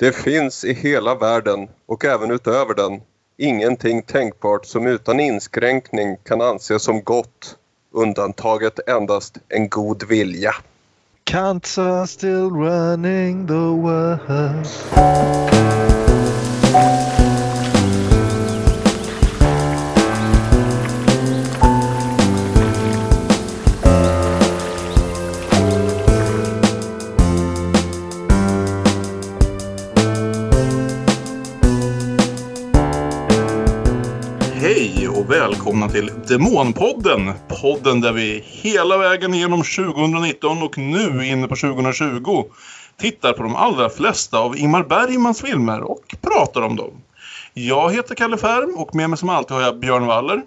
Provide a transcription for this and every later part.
Det finns i hela världen och även utöver den ingenting tänkbart som utan inskränkning kan anses som gott, undantaget endast en god vilja. Cancer still running the world. Välkomna till Demonpodden! Podden där vi hela vägen genom 2019 och nu inne på 2020 tittar på de allra flesta av Ingmar Bergmans filmer och pratar om dem. Jag heter Kalle Färm och med mig som alltid har jag Björn Waller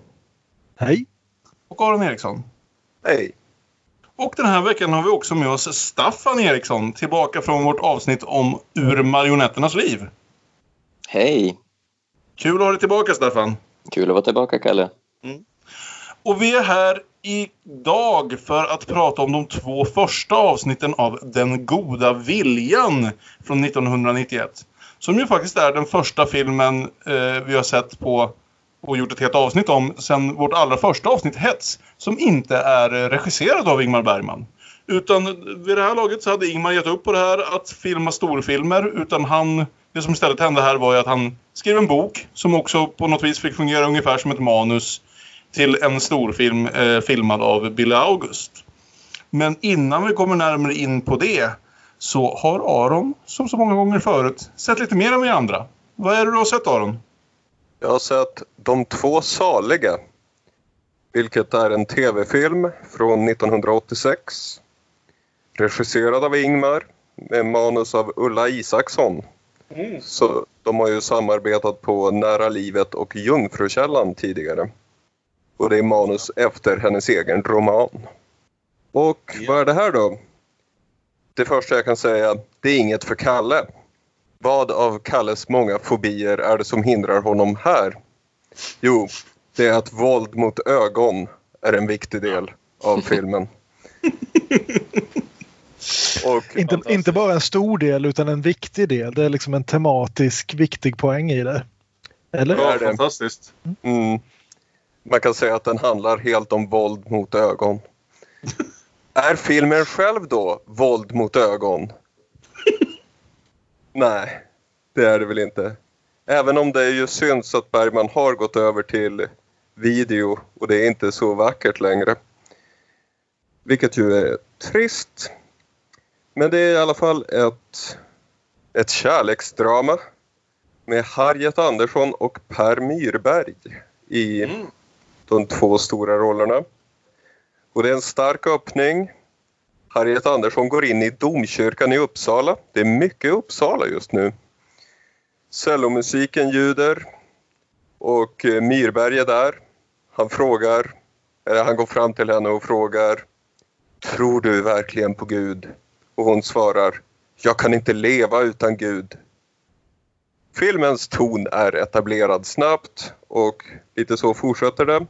Hej! och Aron Eriksson. Hej! Och den här veckan har vi också med oss Staffan Eriksson tillbaka från vårt avsnitt om Ur marionetternas liv. Hej! Kul att ha dig tillbaka Staffan! Kul att vara tillbaka, Kalle. Mm. Och vi är här idag för att prata om de två första avsnitten av Den goda viljan från 1991. Som ju faktiskt är den första filmen eh, vi har sett på och gjort ett helt avsnitt om sen vårt allra första avsnitt Hets. Som inte är regisserad av Ingmar Bergman. Utan vid det här laget så hade Ingmar gett upp på det här att filma storfilmer. Utan han, det som istället hände här var ju att han skrev en bok som också på något vis fick fungera ungefär som ett manus till en storfilm eh, filmad av Billy August. Men innan vi kommer närmare in på det så har Aron, som så många gånger förut, sett lite mer än vi andra. Vad är det du har sett Aron? Jag har sett De två saliga, vilket är en tv-film från 1986. Regisserad av Ingmar med manus av Ulla Isaksson. Så de har ju samarbetat på Nära livet och Jungfrukällan tidigare. Och det är manus efter hennes egen roman. Och vad är det här då? Det första jag kan säga, det är inget för Kalle. Vad av Kalles många fobier är det som hindrar honom här? Jo, det är att våld mot ögon är en viktig del av filmen. Och Inte, inte bara en stor del utan en viktig del. Det är liksom en tematisk viktig poäng i det. Eller? Ja, det. fantastiskt. Mm. Man kan säga att den handlar helt om våld mot ögon. är filmen själv då våld mot ögon? Nej, det är det väl inte. Även om det ju syns att Bergman har gått över till video och det är inte så vackert längre. Vilket ju är trist. Men det är i alla fall ett, ett kärleksdrama med Harriet Andersson och Per Myrberg i de två stora rollerna. Och det är en stark öppning. Harriet Andersson går in i domkyrkan i Uppsala. Det är mycket Uppsala just nu. Cellomusiken ljuder och eh, Myrberg är där. Han frågar, eller han går fram till henne och frågar Tror du verkligen på Gud? Och hon svarar Jag kan inte leva utan Gud. Filmens ton är etablerad snabbt och lite så fortsätter det.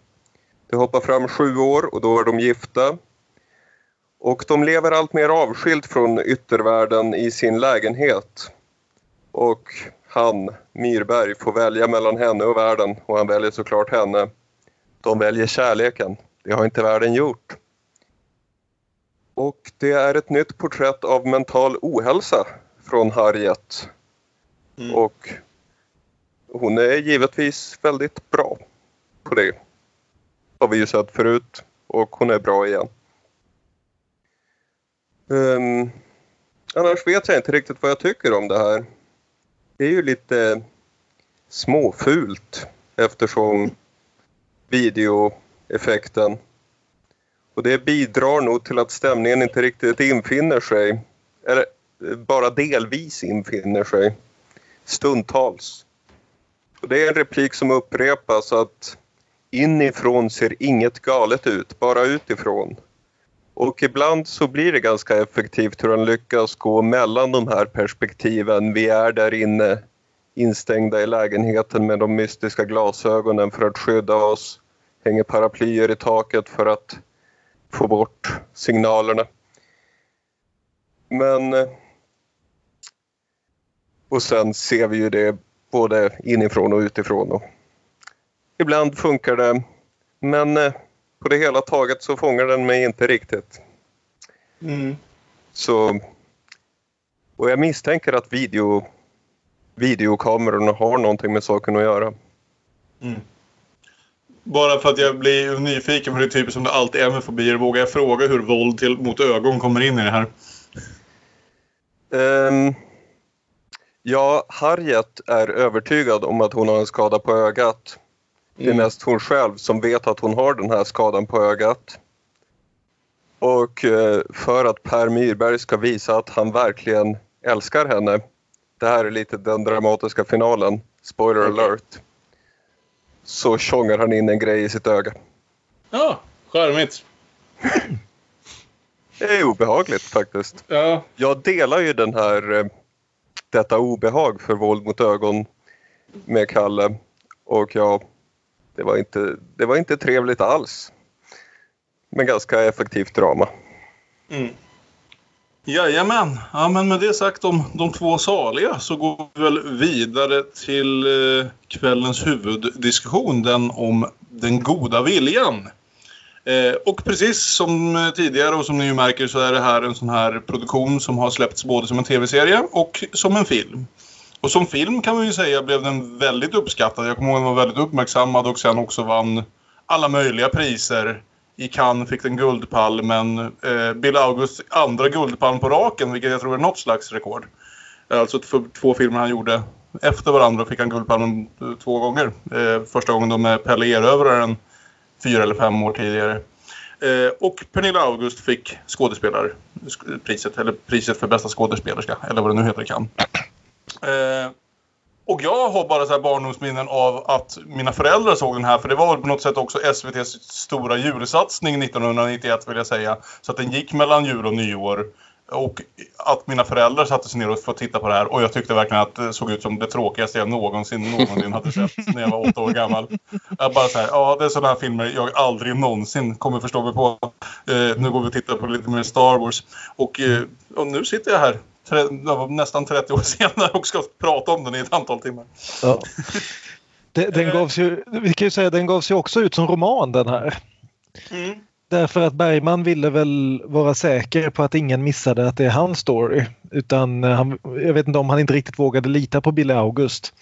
Det hoppar fram sju år och då är de gifta. Och de lever allt mer avskilt från yttervärlden i sin lägenhet. Och han, Myrberg, får välja mellan henne och världen och han väljer såklart henne. De väljer kärleken. Det har inte världen gjort. Och det är ett nytt porträtt av mental ohälsa från Harriet. Och hon är givetvis väldigt bra på det. Har vi ju sett förut och hon är bra igen. Um, annars vet jag inte riktigt vad jag tycker om det här. Det är ju lite småfult eftersom videoeffekten och det bidrar nog till att stämningen inte riktigt infinner sig. Eller eh, bara delvis infinner sig. Stundtals. Och det är en replik som upprepas att inifrån ser inget galet ut, bara utifrån. Och ibland så blir det ganska effektivt hur han lyckas gå mellan de här perspektiven. Vi är där inne instängda i lägenheten med de mystiska glasögonen för att skydda oss. Hänger paraplyer i taket för att få bort signalerna. Men eh, Och sen ser vi ju det både inifrån och utifrån. Och ibland funkar det, men eh, på det hela taget så fångar den mig inte riktigt. Mm. Så, och jag misstänker att video, videokamerorna har någonting med saken att göra. Bara för att jag blir nyfiken på det typ som det alltid är med fobier vågar jag fråga hur våld till, mot ögon kommer in i det här. Ehm, ja, Harriet är övertygad om att hon har en skada på ögat. Det är Mm. mest hon själv som vet att hon har den här skadan på ögat. Och eh, för att Per Myrberg ska visa att han verkligen älskar henne. Det här är lite den dramatiska finalen. Spoiler alert. Så tjongar han in en grej i sitt öga. Ja, charmigt. Det är obehagligt faktiskt. Ja. Jag delar ju den här, eh, detta obehag för våld mot ögon med Kalle. Och ja, det var inte, det var inte trevligt alls. Men ganska effektivt drama. Mm. Jajamän. Ja, men med det sagt om de två saliga så går vi väl vidare till eh, kvällens huvuddiskussion. Den om den goda viljan. Eh, och precis som tidigare och som ni ju märker så är det här en sån här produktion som har släppts både som en tv-serie och som en film. Och som film kan man ju säga blev den väldigt uppskattad. Jag kommer ihåg att den var väldigt uppmärksammad och sen också vann alla möjliga priser. I Cannes fick den Guldpalmen. Eh, Bill Augusts andra Guldpalm på raken, vilket jag tror är något slags rekord. Alltså för två filmer han gjorde efter varandra fick han Guldpalmen eh, två gånger. Eh, första gången då med Pelle Erövraren fyra eller fem år tidigare. Eh, och Pernilla August fick skådespelarpriset, eller priset för bästa skådespelerska, eller vad det nu heter i Cannes. Eh, och jag har bara så här barndomsminnen av att mina föräldrar såg den här, för det var väl på något sätt också SVTs stora julsatsning 1991 vill jag säga. Så att den gick mellan jul och nyår. Och att mina föräldrar satte sig ner och fick titta på det här och jag tyckte verkligen att det såg ut som det tråkigaste jag någonsin, någonsin hade sett när jag var åtta år gammal. Jag bara så här, ja det är sådana här filmer jag aldrig någonsin kommer förstå mig på. Eh, nu går vi och tittar på lite mer Star Wars. Och, eh, och nu sitter jag här nästan 30 år senare och ska prata om den i ett antal timmar. Ja. Den, den gavs ju, vi kan ju säga den gavs ju också ut som roman den här. Mm. Därför att Bergman ville väl vara säker på att ingen missade att det är hans story. Utan eh, han, jag vet inte om han inte riktigt vågade lita på Billy August.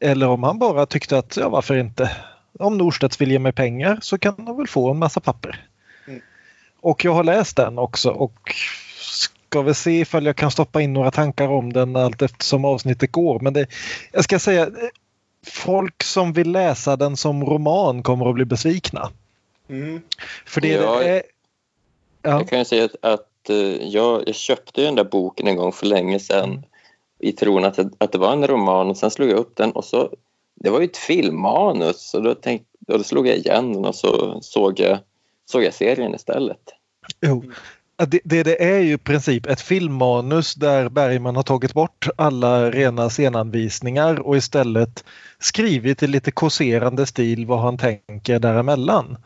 Eller om han bara tyckte att, ja varför inte? Om Norstedts vill ge mig pengar så kan de väl få en massa papper. Mm. Och jag har läst den också och ska väl se ifall jag kan stoppa in några tankar om den allt eftersom avsnittet går. Men det, jag ska säga, folk som vill läsa den som roman kommer att bli besvikna. Mm. För det, Ja, det är... Ja. Jag kan ju säga att, att eh, jag, jag köpte ju den där boken en gång för länge sedan Mm. i tron att, det- att det var en roman och sen slog jag upp den och så det var ju ett filmmanus och då, tänkte, och då slog jag igen den och så såg jag, såg jag serien istället. Jo. Det, det, det är ju i princip ett filmmanus där Bergman har tagit bort alla rena scenanvisningar och istället skrivit i lite kåserande stil vad han tänker däremellan.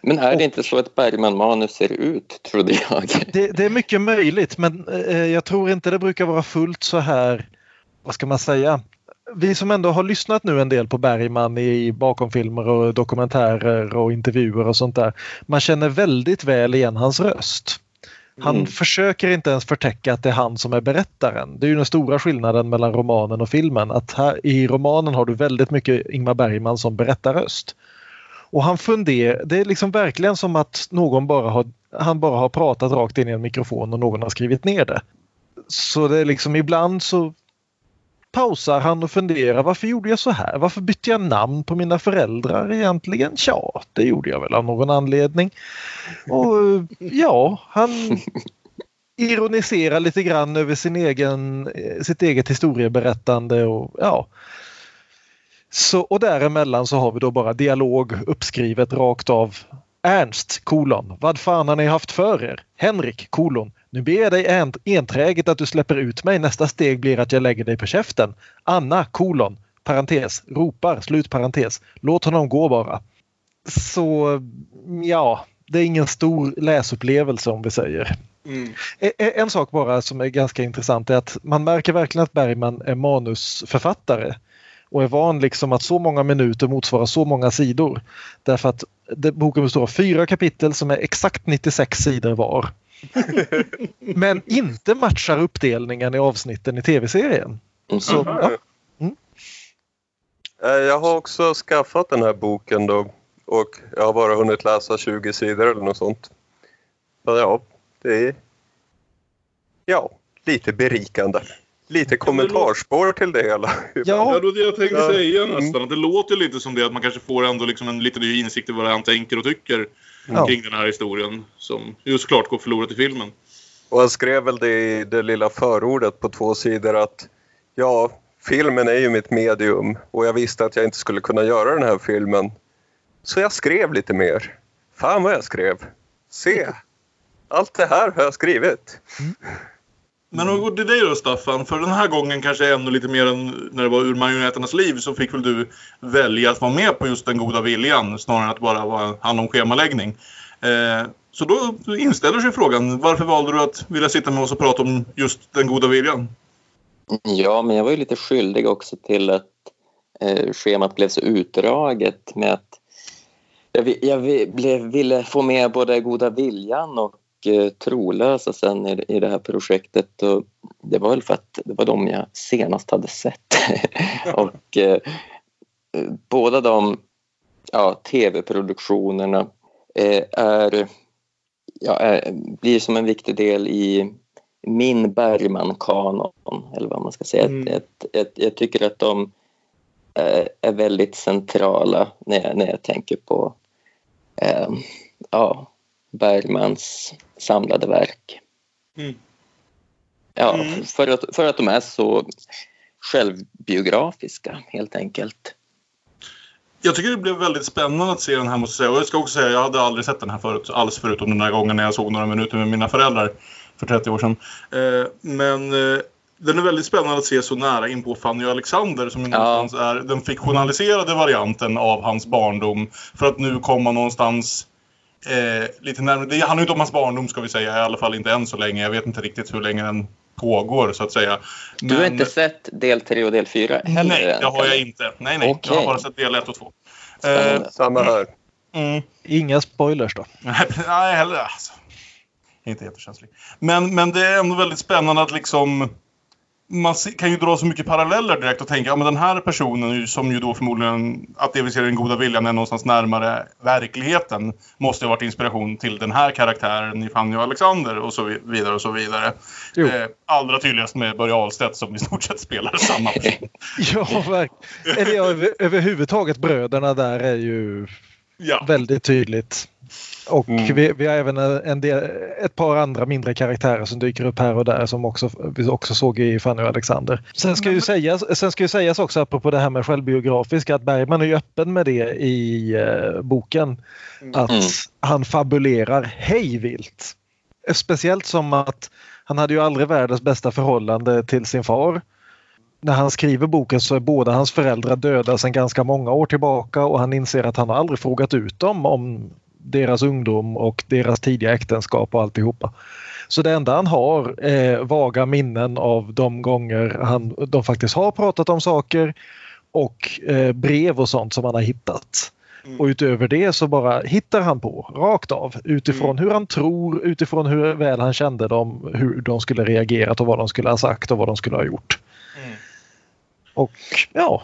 Men är det inte så ett Bergman-manus ser ut, trodde jag. Det, det är mycket möjligt men eh, jag tror inte det brukar vara fullt så här, vad ska man säga, vi som ändå har lyssnat nu en del på Bergman i bakomfilmer och dokumentärer och intervjuer och sånt där. Man känner väldigt väl igen hans röst. Han Mm. försöker inte ens förtäcka att det är han som är berättaren. Det är ju den stora skillnaden mellan romanen och filmen. Att här, I romanen har du väldigt mycket Ingmar Bergman som berättarröst. Och han funderar, det är liksom verkligen som att någon bara har, han bara har pratat rakt in i en mikrofon och någon har skrivit ner det. Så det är liksom ibland så pausar han och funderar varför gjorde jag så här? Varför bytte jag namn på mina föräldrar egentligen? Tja, det gjorde jag väl av någon anledning. Och ja, han ironiserar lite grann över sin egen, eh, sitt eget historieberättande och ja. Så, och däremellan så har vi då bara dialog uppskrivet rakt av. Ernst, kolon. Vad fan har ni haft för er? Henrik, kolon. Nu ber jag dig en- enträget att du släpper ut mig. Nästa steg blir att jag lägger dig på käften. Anna, kolon. Parentes. Ropar, slutparentes. Låt honom gå bara. Så ja, det är ingen stor läsupplevelse om vi säger. Mm. E- e- En sak bara som är ganska intressant är att man märker verkligen att Bergman är manusförfattare och är van liksom att så många minuter motsvarar så många sidor. Därför att boken består av fyra kapitel som är exakt 96 sidor var. Men inte matchar uppdelningen i avsnitten i tv-serien. Mm. Så, ja. Eh, Jag har också skaffat den här boken då och jag har bara hunnit läsa 20 sidor eller något sånt. Så ja, det är ja, lite berikande. Lite kommentarspår till det hela. Ja, Ja, det var det jag tänkte säga Mm. nästan. Att det låter lite som det att man kanske får ändå liksom en liten ny insikt i vad han tänker och tycker Ja. kring den här historien. Som just klart går förlorat i filmen. Och han skrev väl det i det lilla förordet på två sidor att ja, filmen är ju mitt medium och jag visste att jag inte skulle kunna göra den här filmen. Så jag skrev lite mer. Fan vad jag skrev. Se! Allt det här har jag skrivit. Men om vi går till dig då Staffan. För den här gången kanske ännu lite mer än när det var ur marionetternas liv så fick väl du välja att vara med på just den goda viljan snarare än att bara vara hand om schemaläggning. Eh, så då inställer sig frågan varför valde du att vilja sitta med oss och prata om just den goda viljan? Ja, men jag var ju lite skyldig också till att eh, schemat blev så utdraget med att jag, jag ville få med både goda viljan och trolösa sen i, i det här projektet. Och det var väl för att det var de jag senast hade sett. och eh, eh, båda de ja, tv-produktionerna eh, är, ja, är, blir som en viktig del i min Bergman-kanon, eller vad man ska säga. Mm. Jag, jag, jag tycker att de eh, är väldigt centrala när jag, när jag tänker på eh, ja, Bergmans samlade verk. Mm. Ja, Mm. För, att, för att de är så självbiografiska, helt enkelt. Jag tycker det blev väldigt spännande att se den här måste jag säga. Och jag ska också säga, jag hade aldrig sett den här förut. Alls förutom den här gången när jag såg några minuter med mina föräldrar för 30 år sedan. Eh, men eh, den är väldigt spännande att se så nära in på Fanny och Alexander som Ja. någonstans är den fiktionaliserade varianten av hans barndom. För att nu komma någonstans eh, lite närmare. Det handlar inte om hans barndom ska vi säga, i alla fall inte än så länge. Jag vet inte riktigt hur länge den pågår så att säga. Du har Men- inte sett del 3 och del 4 heller? Nej, det har jag inte. Nej, nej. Jag Okej. har bara sett del 1 och 2. Eh. Samma här. mm. inga spoilers då. Nej, heller alltså. Jag inte jättekänslig. Men, men det är ändå väldigt spännande att liksom... Man kan ju dra så mycket paralleller direkt och tänka, ja men den här personen ju- som ju då förmodligen, att det vi ser i den goda viljan är någonstans närmare verkligheten, måste ha varit inspiration till den här karaktären i Fanny och Alexander och så vi- vidare och så vidare. Eh, allra tydligast med Börje Ahlstedt som i stort sett spelar samma person. Ja, verkligen. Eller ja, över, överhuvudtaget bröderna där är ju Ja. väldigt tydligt. Och Mm. vi, vi har även en del, ett par andra mindre karaktärer som dyker upp här och där som också, vi också såg i Fanny och Alexander. Sen ska ju sägas, sen ska ju sägas också apropå det här med självbiografiska att Bergman är ju öppen med det i eh, boken. Att Mm. han fabulerar hejvilt. Speciellt som att han hade ju aldrig världens bästa förhållande till sin far. När han skriver boken så är båda hans föräldrar döda sedan ganska många år tillbaka och han inser att han har aldrig frågat ut dem om deras ungdom och deras tidiga äktenskap och alltihopa. Så det enda han har är vaga minnen av de gånger han, de faktiskt har pratat om saker och eh, brev och sånt som han har hittat. Mm. Och utöver det så bara hittar han på rakt av utifrån Mm. hur han tror, utifrån hur väl han kände dem, hur de skulle reagerat och vad de skulle ha sagt och vad de skulle ha gjort. Mm. Och ja,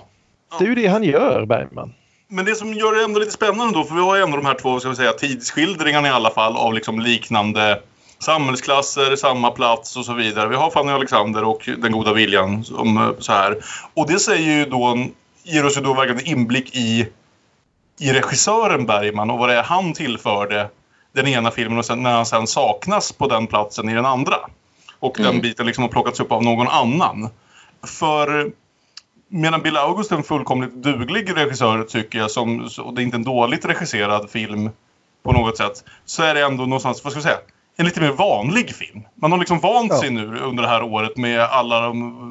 det är ju det han gör Bergman. Men det som gör det ändå lite spännande då, för vi har ju ändå de här två ska vi säga, tidsskildringarna i alla fall av liksom liknande samhällsklasser, samma plats och så vidare. Vi har Fanny Alexander och Den goda viljan som eh, så här. Och det säger ju då, ger oss ju då verkligen en inblick i, i regissören Bergman och vad det är han tillförde den ena filmen och sen, när han sen saknas på den platsen i den andra. Och den Mm. biten liksom har plockats upp av någon annan. För Medan Bill August är en fullkomligt duglig regissör tycker jag, som, och det är inte en dåligt regisserad film på något sätt, så är det ändå någonstans, vad ska vi säga, en lite mer vanlig film. Man har liksom vant Ja. sig nu under det här året med alla de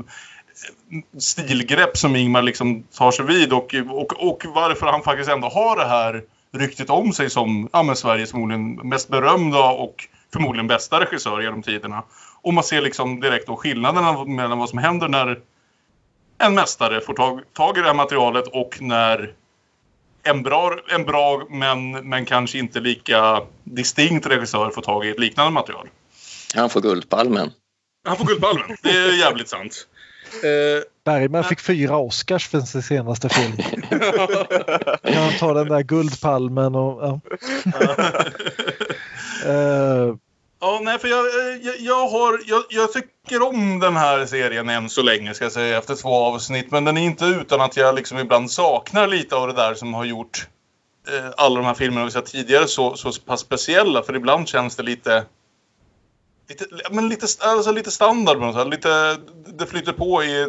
eh, stilgrepp som Ingmar liksom tar sig vid och, och, och varför han faktiskt ändå har det här ryktet om sig som ja, men Sveriges förmodligen mest berömda och förmodligen bästa regissör genom tiderna. Och man ser liksom direkt då skillnaderna mellan vad som händer när en mästare får tag, tag i det här materialet och när en bra, en bra men, men kanske inte lika distinkt regissör får tag i ett liknande material. Han får Guldpalmen. Han får Guldpalmen. Det är jävligt sant. Eh, Bergman fick fyra Oscars för sin senaste film. Jag tar den där Guldpalmen och... Ja. Eh, Ja, nej, för jag, jag, jag har, jag, jag tycker om den här serien än så länge, ska jag säga, efter två avsnitt. Men den är inte utan att jag liksom ibland saknar lite av det där som har gjort eh, alla de här filmerna vi sett tidigare så, så pass speciella. För ibland känns det lite... Lite, men lite, alltså lite standard på något sätt. Lite, det flyter på i,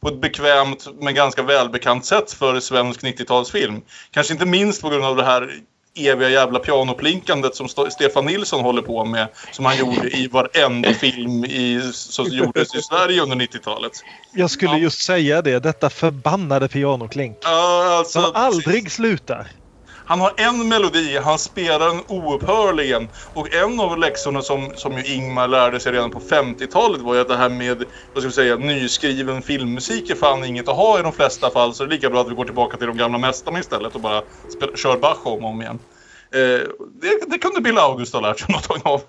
på ett bekvämt men ganska välbekant sätt för svensk 90-talsfilm. Kanske inte minst på grund av det här eviga jävla pianoplinkandet som St Stefan Nilsson håller på med. Som han gjorde i varenda film i, som gjordes i Sverige under 90-talet. jag skulle Ja. just säga det, detta förbannade pianoklink. Ja, alltså, Som aldrig slutar. Han har en melodi, han spelar den oupphörligen. Och en av läxorna som, som ju Ingmar lärde sig redan på 50-talet var ju att det här med, vad ska vi säga, nyskriven filmmusik är fan inget att ha i de flesta fall. Så det är lika bra att vi går tillbaka till de gamla mästarna istället och bara spela, kör Bach om och om igen. Eh, det, det kunde Bill August ha lärt sig något av.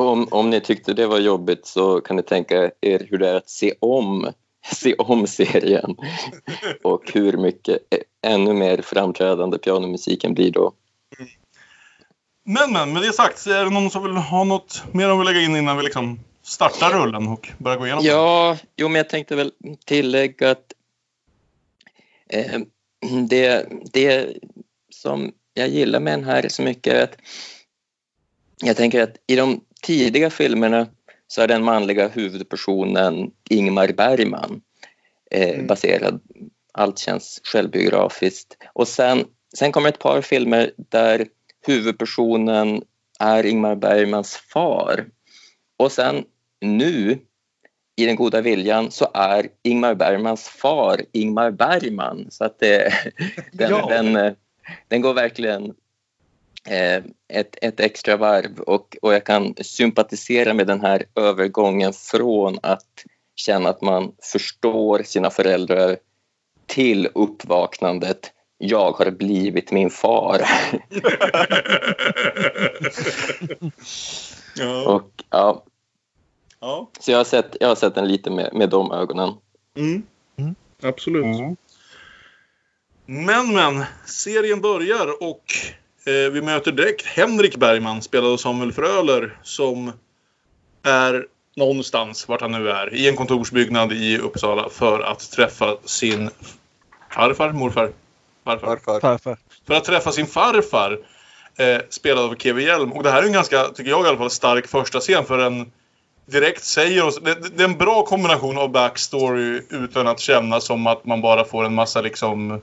Om, om ni tyckte det var jobbigt så kan ni tänka er hur det är att se om, se om serien och hur mycket ännu mer framträdande pianomusiken blir då. Men men, med det sagt, så är det någon som vill ha något mer de vill lägga in innan vi liksom startar rullen och börjar gå igenom den? Ja, jo, men jag tänkte väl tillägga att eh, det, det som jag gillar med den här så mycket är att jag tänker att i de tidiga filmerna så är den manliga huvudpersonen Ingmar Bergman eh, Mm. baserad. Allt känns självbiografiskt. Och sen, sen kommer ett par filmer där huvudpersonen är Ingmar Bergmans far. Och sen nu i Den goda viljan så är Ingmar Bergmans far Ingmar Bergman. Så att det, den, Ja. den, eh, den går verkligen ett, ett extra varv och, och jag kan sympatisera med den här övergången från att känna att man förstår sina föräldrar till uppvaknandet jag har blivit min far. ja. och, ja, ja. så jag har sett, jag har sett den lite med, med de ögonen. Mm. Mm. Absolut. Mm. Men men, serien börjar och eh, vi möter direkt Henrik Bergman, spelad av Samuel Fröler, som är någonstans, vart han nu är, i en kontorsbyggnad i Uppsala för att träffa sin farfar, morfar, farfar. Farfar. Farfar. För att träffa sin farfar, eh, spelad av Kevin Hjelm. Och det här är en ganska, tycker jag i alla fall, stark första scen för en direkt säger oss... Det, det är en bra kombination av backstory utan att känna som att man bara får en massa liksom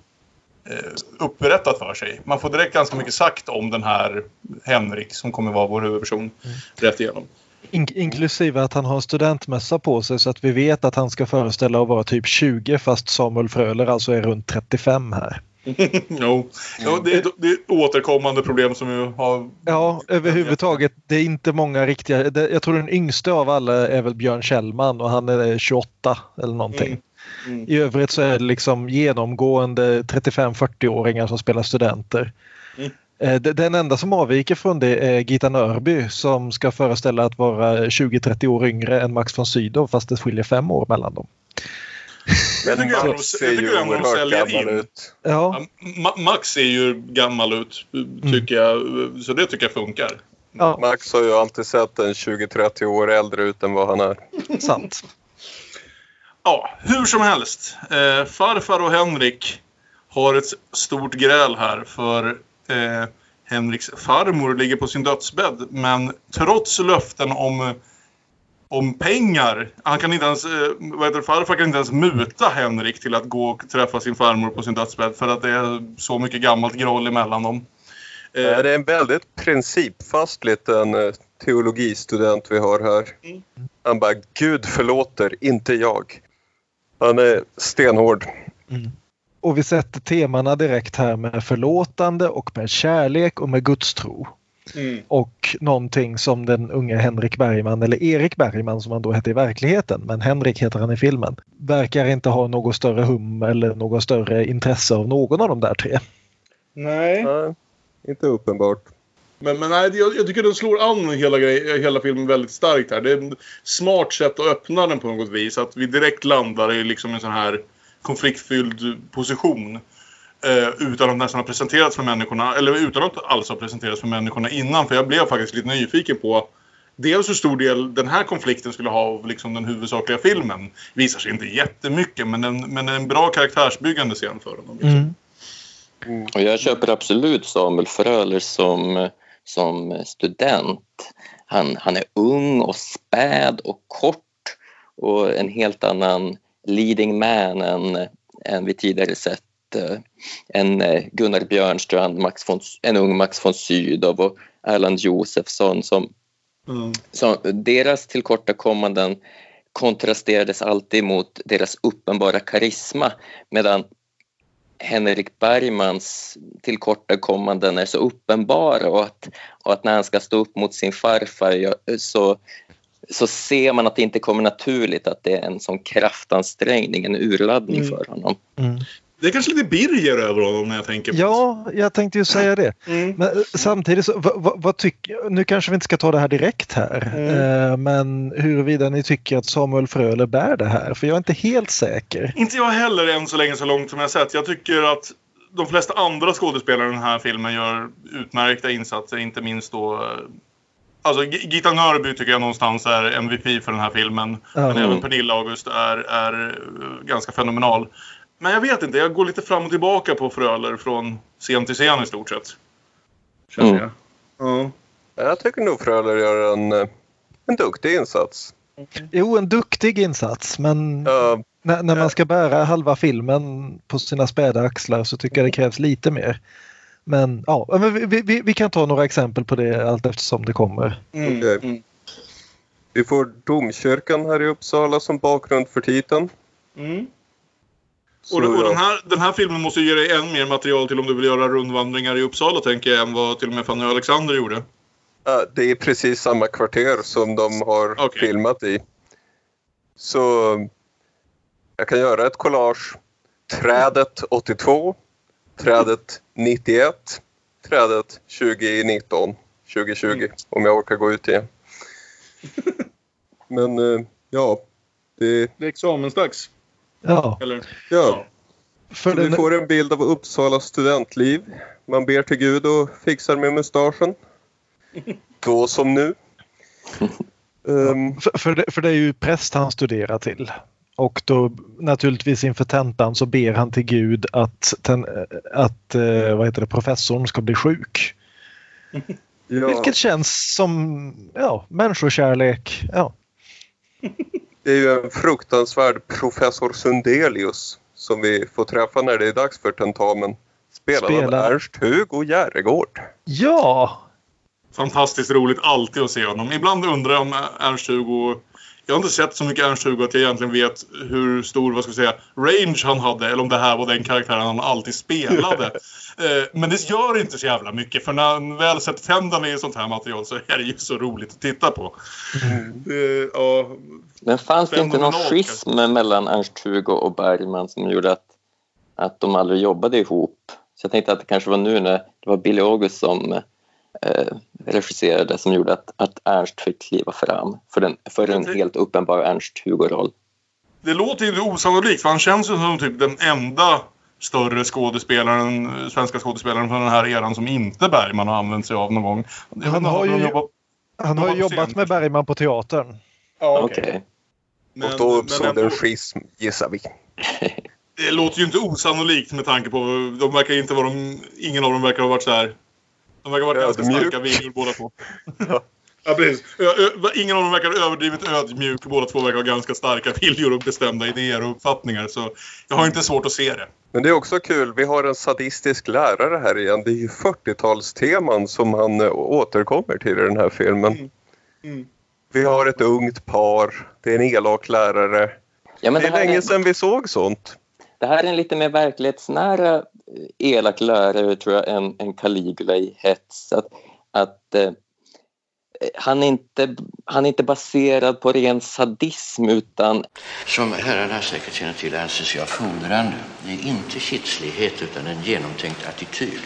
eh, uppberättat för sig. Man får direkt ganska mycket sagt om den här Henrik som kommer vara vår huvudperson rätt igenom. In inklusive att han har en studentmössa på sig så att vi vet att han ska föreställa att vara typ 20 fast Samuel Fröler alltså är runt 35 här. jo, jo det, är- det är ett återkommande problem som vi har... Ja, överhuvudtaget. Det är inte många riktiga. Det, jag tror den yngste av alla är väl Björn Kjellman och han är 28 eller någonting. Mm. Mm. I övrigt så är det liksom genomgående 35-40-åringar som spelar studenter. Mm. Eh, de- Den enda som avviker från det är Gita Nörby som ska föreställa att vara 20-30 år yngre än Max von Sydow fast det skiljer fem år mellan dem. Men Max ser ju oerhört gammal in. ut. Ja, Ja, Ma- Max ser ju gammal ut, tycker jag. Så det tycker jag funkar. ja Max har ju alltid sett en 20-30 år äldre ut än vad han är. sant. Ja, hur som helst. Eh, farfar och Henrik har ett stort gräl här för eh, Henriks farmor ligger på sin dödsbädd. Men trots löften om, om pengar, han kan inte ens, eh, vad heter farfar kan inte ens muta Henrik till att gå och träffa sin farmor på sin dödsbädd för att det är så mycket gammalt groll emellan dem. Eh, Det är en väldigt principfast liten eh, teologistudent vi har här. Mm. Han bara, Gud förlåter, inte jag. Han är stenhård. Och vi sätter temana direkt här med förlåtande och med kärlek och med gudstro. Mm. och någonting som den unge Henrik Bergman, eller Erik Bergman som han då hette i verkligheten, men Henrik heter han i filmen, verkar inte ha något större hum eller något större intresse av någon av de där tre. Nej. Nej, inte uppenbart. Men, men nej, jag, jag tycker den slår an hela, grej, hela filmen väldigt starkt här. Det är ett smart sätt att öppna den på något vis. Att vi direkt landar i liksom en sån här konfliktfylld position. Eh, utan att nästan ha presenterats för människorna, eller utan att alls ha presenterats för människorna innan. För jag blev faktiskt lite nyfiken på dels hur stor del den här konflikten skulle ha av liksom den huvudsakliga filmen. Visar sig inte jättemycket, men en, men en bra karaktärsbyggande scen för honom. Liksom. Mm. Och jag köper absolut Samuel Fröler som, som student. Han, han är ung och späd och kort och en helt annan leading man än, än vi tidigare sett. eh, En eh, Gunnar Björnstrand, Max von, en ung Max von Sydow och Erland Josefsson som, Mm. som deras tillkortakommanden kontrasterades alltid mot deras uppenbara karisma medan Henrik Bergmans tillkortakommanden är så uppenbara och att, och att när han ska stå upp mot sin farfar så, så ser man att det inte kommer naturligt att det är en sån kraftansträngning, en urladdning Mm. för honom. Mm. Det är kanske lite Birger över honom när jag tänker på Ja, jag tänkte ju säga det. det. Mm. Men eh, samtidigt, så, vad, vad, tycker, nu kanske vi inte ska ta det här direkt här, Mm. eh, men huruvida ni tycker att Samuel Fröler bär det här, för jag är inte helt säker. Inte jag heller än så länge så långt som jag sett. Jag tycker att de flesta andra skådespelare i den här filmen gör utmärkta insatser. Inte minst då... eh, Alltså Gita Nörby tycker jag någonstans är MVP för den här filmen. Ja. Men även Pernilla August är, är ganska fenomenal. Men jag vet inte, jag går lite fram och tillbaka på Fröler från scen till scen i stort sett. Känner Mm. jag. Ja. Jag tycker nog Fröler gör en, eh, en duktig insats. Jo, en duktig insats, men Ja, när, när man ska bära halva filmen på sina späda axlar så tycker jag det krävs lite mer. Men ja, men vi, vi- vi, kan ta några exempel på det allt eftersom det kommer. Mm. Okej. Mm. vi får domkyrkan här i Uppsala som bakgrund för titeln. Mm. Så, Och, och ja. den, här, den här filmen måste ju ge dig än mer material till om du vill göra rundvandringar i Uppsala tänker jag än vad till och med Fanny och Alexander gjorde. Det är precis samma kvarter som de har Okej. filmat i. Så jag kan göra ett collage. Trädet 82, trädet 91, trädet 2019, 2020 Mm. om jag orkar gå ut igen. Men eh, ja, det, Det är examensdags. Ja, Eller? ja. för Så vi den, får en bild av Uppsala studentliv. Man ber till Gud och fixar med mustaschen. Då som nu. Ehm, för, för, det, för det är ju präst han studerar till. Och då naturligtvis inför tentan så ber han till Gud att, ten, att eh, vad heter det, professorn ska bli sjuk. ja, Vilket känns som ja, människokärlek. Ja. Det är ju en fruktansvärd professor Sundelius som vi får träffa när det är dags för tentamen. Spelad Spela- av Ernst-Hugo Järegård. ja, Fantastiskt roligt alltid att se honom. Ibland undrar jag om Ernst-Hugo... Jag har inte sett så mycket Ernst-Hugo att jag egentligen vet hur stor, vad ska vi säga, range han hade. Eller om det här var den karaktären han alltid spelade. Eh, Men det gör inte så jävla mycket. För när han väl sätter tänderna i sånt här material så är det ju så roligt att titta på. Eh, ja, Men fanns det inte någon schism mellan Ernst-Hugo och Bergman som gjorde att, att de aldrig jobbade ihop? Så jag tänkte att det kanske var nu när det var Billy August som eh, regisserade som gjorde att, att Ernst fick kliva fram för, den, för en helt uppenbar Ernst-Hugo-roll. Det låter ju osannolikt för han känns ju som typ den enda större skådespelaren, svenska skådespelaren från den här eran som inte Bergman har använt sig av någon gång. Han inte, har ju- jobbat- han har jobbat scen, med. Bergman på teatern. Ja, Okej. okej. Men- och då uppstod en schism, gissar vi. Det låter ju inte osannolikt med tanke på... De verkar inte vara de, Ingen av dem verkar ha varit så här... De verkar varit ganska starka viljor båda två. Ja. ja, precis. Ö, ö, ingen av dem verkar överdrivet ödmjuk. Båda två verkar ha ganska starka viljor och bestämda idéer och uppfattningar. Så jag har inte svårt att se det. Men det är också kul, vi har en sadistisk lärare här igen. Det är ju 40-talsteman som han eh, återkommer till i den här filmen. Mm. Mm. Vi har ett ungt par, det är en elak lärare. Ja, men Det är länge sedan vi såg sånt. Det här är en lite mer verklighetsnära elak lärare tror jag än, än Caligula i Hets. Att, att eh, han är inte, han är inte baserad på ren sadism utan... Som herrarna säkert känner till anses jag fordrande. Det är inte kitslighet utan en genomtänkt attityd.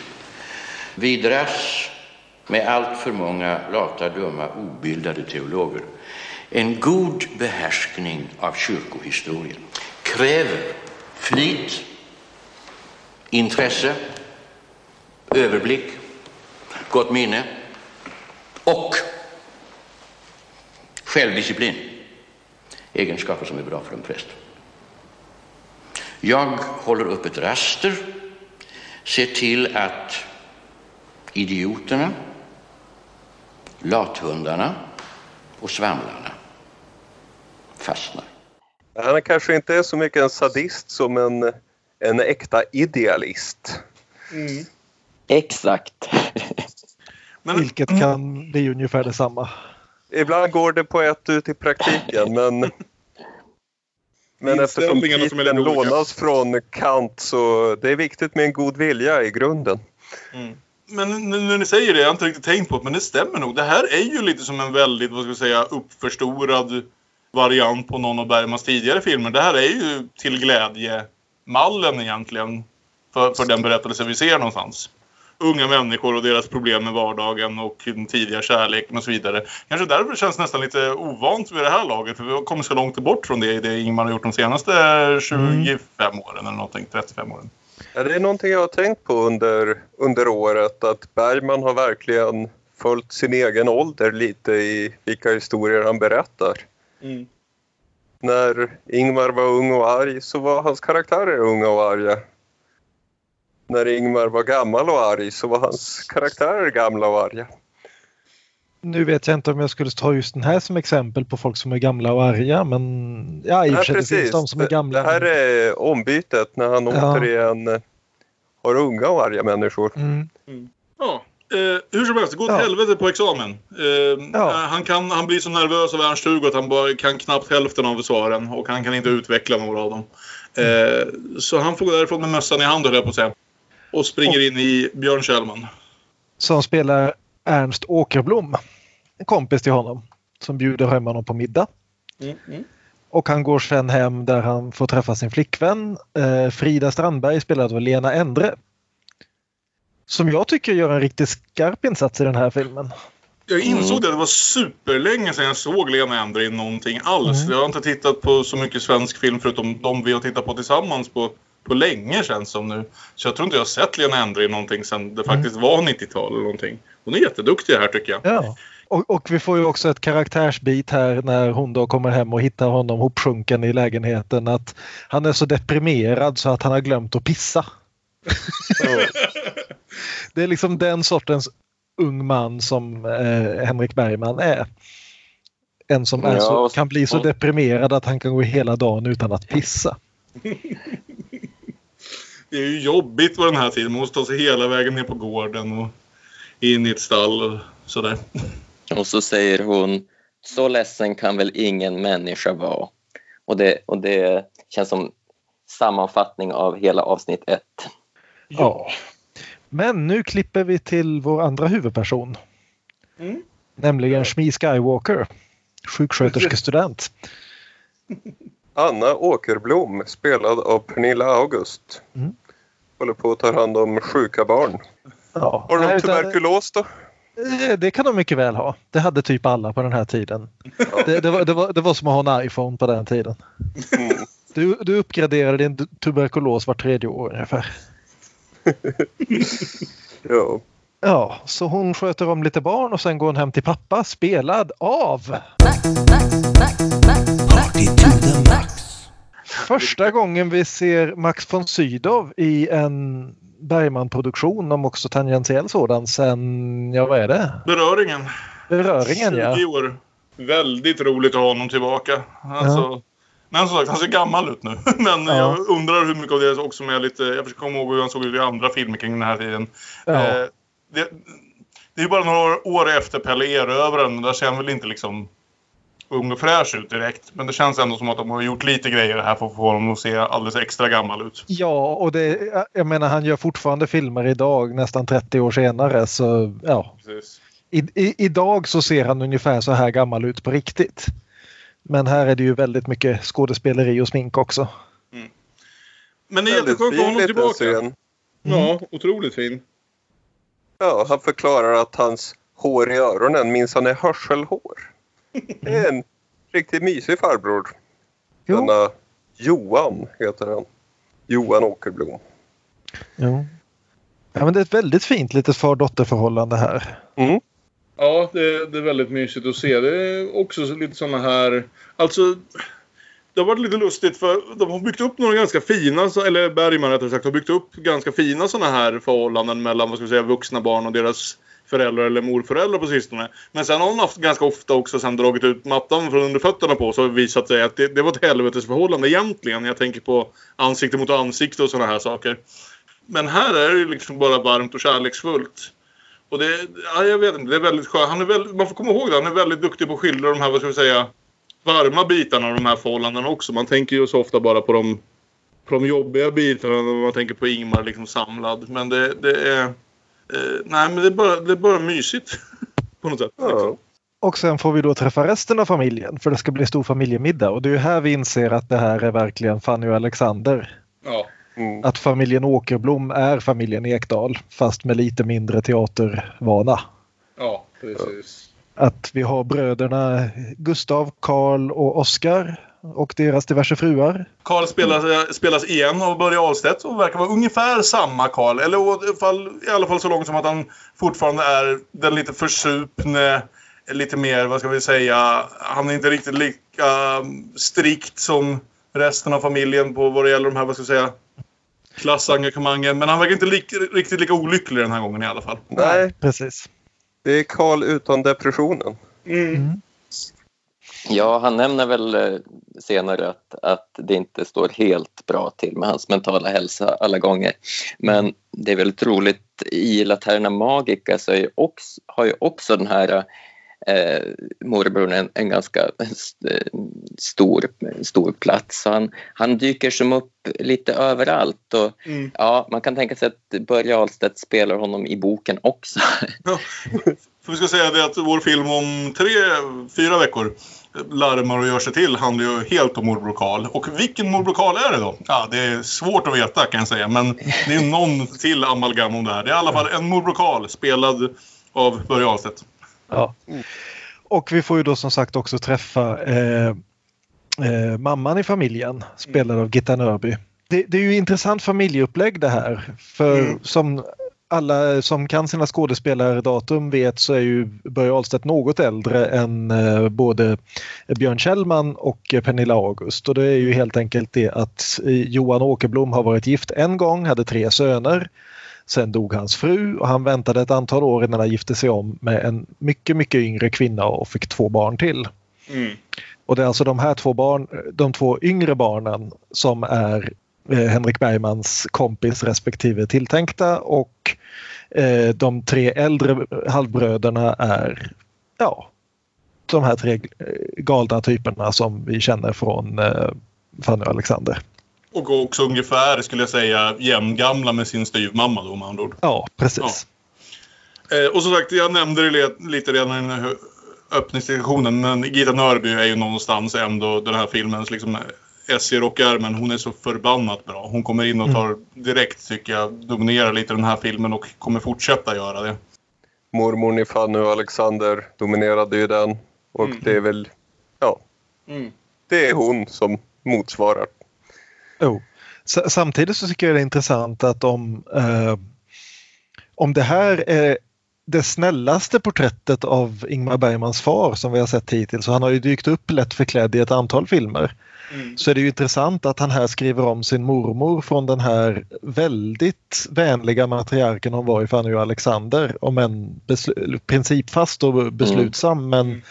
Vi dras med allt för många lata, dumma, obildade teologer. En god behärskning av kyrkohistorien kräver flit, intresse, överblick, gott minne och självdisciplin. Egenskaper som är bra för en präst. Jag håller upp ett raster, ser till att idioterna, lathundarna och svamlarna fastnar. Han kanske inte är så mycket en sadist som en, en äkta idealist. Mm. Exakt. Men, Vilket kan bli ungefär detsamma. Ibland går det på ett ut i praktiken men men eftersom titeln lånas från Kant så det är viktigt med en god vilja i grunden. Mm. Men när ni säger det, jag har inte riktigt tänkt på det, men det stämmer nog. Det här är ju lite som en väldigt, vad ska jag säga, uppförstorad variant på någon av Bergmans tidigare filmer. Det här är ju till glädje mallen egentligen för, för den berättelse vi ser någonstans unga människor och deras problem med vardagen och den tidiga kärleken och så vidare. Kanske därför känns det nästan lite ovant vid det här laget. För vi har kommit så långt bort från det i det Ingmar har gjort de senaste 25 mm. åren eller någonting, 35 åren. Ja, det är någonting jag har tänkt på under, under året att Bergman har verkligen följt sin egen ålder lite i vilka historier han berättar. Mm. När Ingmar var ung och arg så var hans karaktärer unga och arga när Ingmar var gammal och arg så var hans karaktärer gamla och arga. Nu vet jag inte om jag skulle ta just den här som exempel på folk som är gamla och arga men ja, i och för sig det finns de som är gamla. Det här är ombytet när han ja. återigen har unga och arga människor. Mm. Mm. Ja, eh, hur som helst, det går åt ja. helvete på examen. Eh, ja. han, kan, han blir så nervös av Ernst-Hugo att han bara kan knappt hälften av svaren och han kan inte utveckla några av dem. Eh, så han får gå därifrån med mössan i hand höll jag på att säga. Och springer och, in i Björn Kjellman. Som spelar Ernst Åkerblom. En kompis till honom. Som bjuder hem honom på middag. Mm, mm. Och han går sen hem där han får träffa sin flickvän. Eh, Frida Strandberg spelad av Lena Endre. Som jag tycker gör en riktigt skarp insats i den här filmen. Jag insåg mm. det, det var superlänge sedan jag såg Lena Endre i någonting alls. Mm. Jag har inte tittat på så mycket svensk film förutom de vi har tittat på tillsammans på på länge känns som nu. Så jag tror inte jag har sett Lena Endre i någonting sedan det faktiskt mm. var 90-tal eller någonting. Hon är jätteduktig här tycker jag. Ja. Och, och, vi får ju också ett karaktärsbit här när hon då kommer hem och hittar honom hopsjunken i lägenheten. Att han är så deprimerad så att han har glömt att pissa. det är liksom den sortens ung man som eh, Henrik Bergman är. En som ja, så, kan bli så deprimerad att han kan gå hela dagen utan att pissa. det är ju jobbigt på den här tiden. Man måste ta sig hela vägen ner på gården och in i ett stall och sådär. Och så säger hon så ledsen kan väl ingen människa vara. Och det, och det känns som sammanfattning av hela avsnitt ett. Ja. Men nu klipper vi till vår andra huvudperson. Mm. Nämligen Shmi Skywalker, sjuksköterskestudent. Anna Åkerblom spelad av Pernilla August. Mm. Håller på att ta hand om sjuka barn. Ja. Har de tuberkulos då? Eh, det kan de mycket väl ha. Det hade typ alla på den här tiden. Ja. Det, det, var, det, var, det var som att ha en iPhone på den tiden. Mm. Du, du uppgraderade din tuberkulos var tredje år ungefär. ja. Ja, så hon sköter om lite barn och sen går hon hem till pappa spelad av... Första gången vi ser Max von Sydow i en Bergman-produktion, om också tangentiell sådan, sen, ja vad är det? Beröringen. Beröringen, 20 ja. år. Väldigt roligt att ha honom tillbaka. Alltså, ja. Men som sagt, han ser gammal ut nu. Men ja. jag undrar hur mycket av det också med lite... Jag försöker komma ihåg hur han såg ut i andra filmer kring den här tiden. Ja. Eh, det, det är bara några år efter Pelle Erövraren. Där ser han väl inte liksom ung och fräsch ut direkt. Men det känns ändå som att de har gjort lite grejer här för att få honom att se alldeles extra gammal ut. Ja, och det, jag menar han gör fortfarande filmer idag nästan 30 år senare. Så ja. I, i, idag så ser han ungefär så här gammal ut på riktigt. Men här är det ju väldigt mycket skådespeleri och smink också. Men det är jätteskönt att ha honom tillbaka. scen. Ja, otroligt fin. Ja, han förklarar att hans hår i öronen minns han är hörselhår. Det är en riktigt mysig farbror. Jo. Denna Johan heter han. Johan Åkerblom. Jo. Ja, men det är ett väldigt fint litet far-dotter-förhållande här. Mm. Ja, det, det är väldigt mysigt att se. Det är också lite såna här... Alltså, det har varit lite lustigt för de har byggt upp några ganska fina, eller Bergman rättare sagt, har byggt upp ganska fina såna här förhållanden mellan vad ska vi säga, vuxna barn och deras föräldrar eller morföräldrar på sistone. Men sen har hon haft ganska ofta också sen dragit ut mattan från under fötterna på så har det visat sig att det, det var ett helvetesförhållande egentligen. Jag tänker på ansikte mot ansikte och såna här saker. Men här är det liksom bara varmt och kärleksfullt. Och det, ja, jag vet inte, det är väldigt skönt. Han är väldigt, man får komma ihåg det, han är väldigt duktig på att skildra de här, vad ska vi säga, varma bitarna av de här förhållandena också. Man tänker ju så ofta bara på de, på de jobbiga bitarna när man tänker på Ingmar liksom samlad. Men det, det är... Eh, nej, men det är bara, det är bara mysigt. på något sätt. Ja. Liksom. Och sen får vi då träffa resten av familjen för det ska bli stor familjemiddag. Och det är ju här vi inser att det här är verkligen Fanny och Alexander. Ja. Mm. Att familjen Åkerblom är familjen Ekdal fast med lite mindre teatervana. ja, precis. Att vi har bröderna Gustav, Karl och Oskar och deras diverse fruar. Karl spelas, spelas igen av Börje Ahlstedt och verkar vara ungefär samma Karl. Eller i alla fall, i alla fall så långt som att han fortfarande är den lite försupne, lite mer, vad ska vi säga, han är inte riktigt lika um, strikt som resten av familjen på vad det gäller de här, vad ska vi säga, klassengagemangen. Men han verkar inte lik, riktigt lika olycklig den här gången i alla fall. Nej, Precis. det är Karl utan depressionen. Ja, han nämner väl eh, senare att, att det inte står helt bra till med hans mentala hälsa alla gånger. Men det är väldigt roligt, i Laterna Magica så är ju också, har ju också den här eh, morbrorn en, en ganska eh, stor, stor plats. Så han, han dyker som upp lite överallt. Och, Mm. ja, man kan tänka sig att Börje Ahlstedt spelar honom i boken också. Ja. För vi ska säga det att vår film om tre, fyra veckor larmar och gör sig till handlar ju helt om morbror Karl. Och vilken morbror Karl är det då? Ja, det är svårt att veta kan jag säga. Men det är någon till amalgam om det här. Det är i alla fall en morbror Karl spelad av Börje Ahlstedt. Ja. Och vi får ju då som sagt också träffa eh, eh, mamman i familjen spelad av Gitta Nörby. Det, det är ju intressant familjeupplägg det här. För Mm. som alla som kan sina skådespelardatum vet så är ju Börje Ahlstedt något äldre än eh, både Björn Kjellman och Pernilla August. Och det är ju helt enkelt det att Johan Åkerblom har varit gift en gång, hade tre söner. Sen dog hans fru och han väntade ett antal år innan han gifte sig om med en mycket, mycket yngre kvinna och fick två barn till. Mm. Och det är alltså de här två barn, de två yngre barnen som är eh, Henrik Bergmans kompis respektive tilltänkta och eh, de tre äldre halvbröderna är ja, de här tre eh, galna typerna som vi känner från eh, Fanny och Alexander. Och också ungefär, skulle jag säga, jämngamla med sin styvmamma då med andra ord. Ja, precis. Eh, och som sagt, jag nämnde det lite redan i öppningsdiskussionen. Men Gita Nörby är ju någonstans ändå den här filmens liksom S i rockärmen. Hon är så förbannat bra. Hon kommer in och tar direkt, tycker jag, dominerar lite den här filmen och kommer fortsätta göra det. Mormor i Fanny och Alexander dominerade ju den. Och Mm. det är väl, ja, det är hon som motsvarar. S- Samtidigt så tycker jag det är intressant att om, eh, om det här är det snällaste porträttet av Ingmar Bergmans far som vi har sett hittills, och han har ju dykt upp lätt förklädd i ett antal filmer, Mm. så är det ju intressant att han här skriver om sin mormor från den här väldigt vänliga matriarken hon var i Fanny och Alexander, om en principfast och beslutsam men Mm.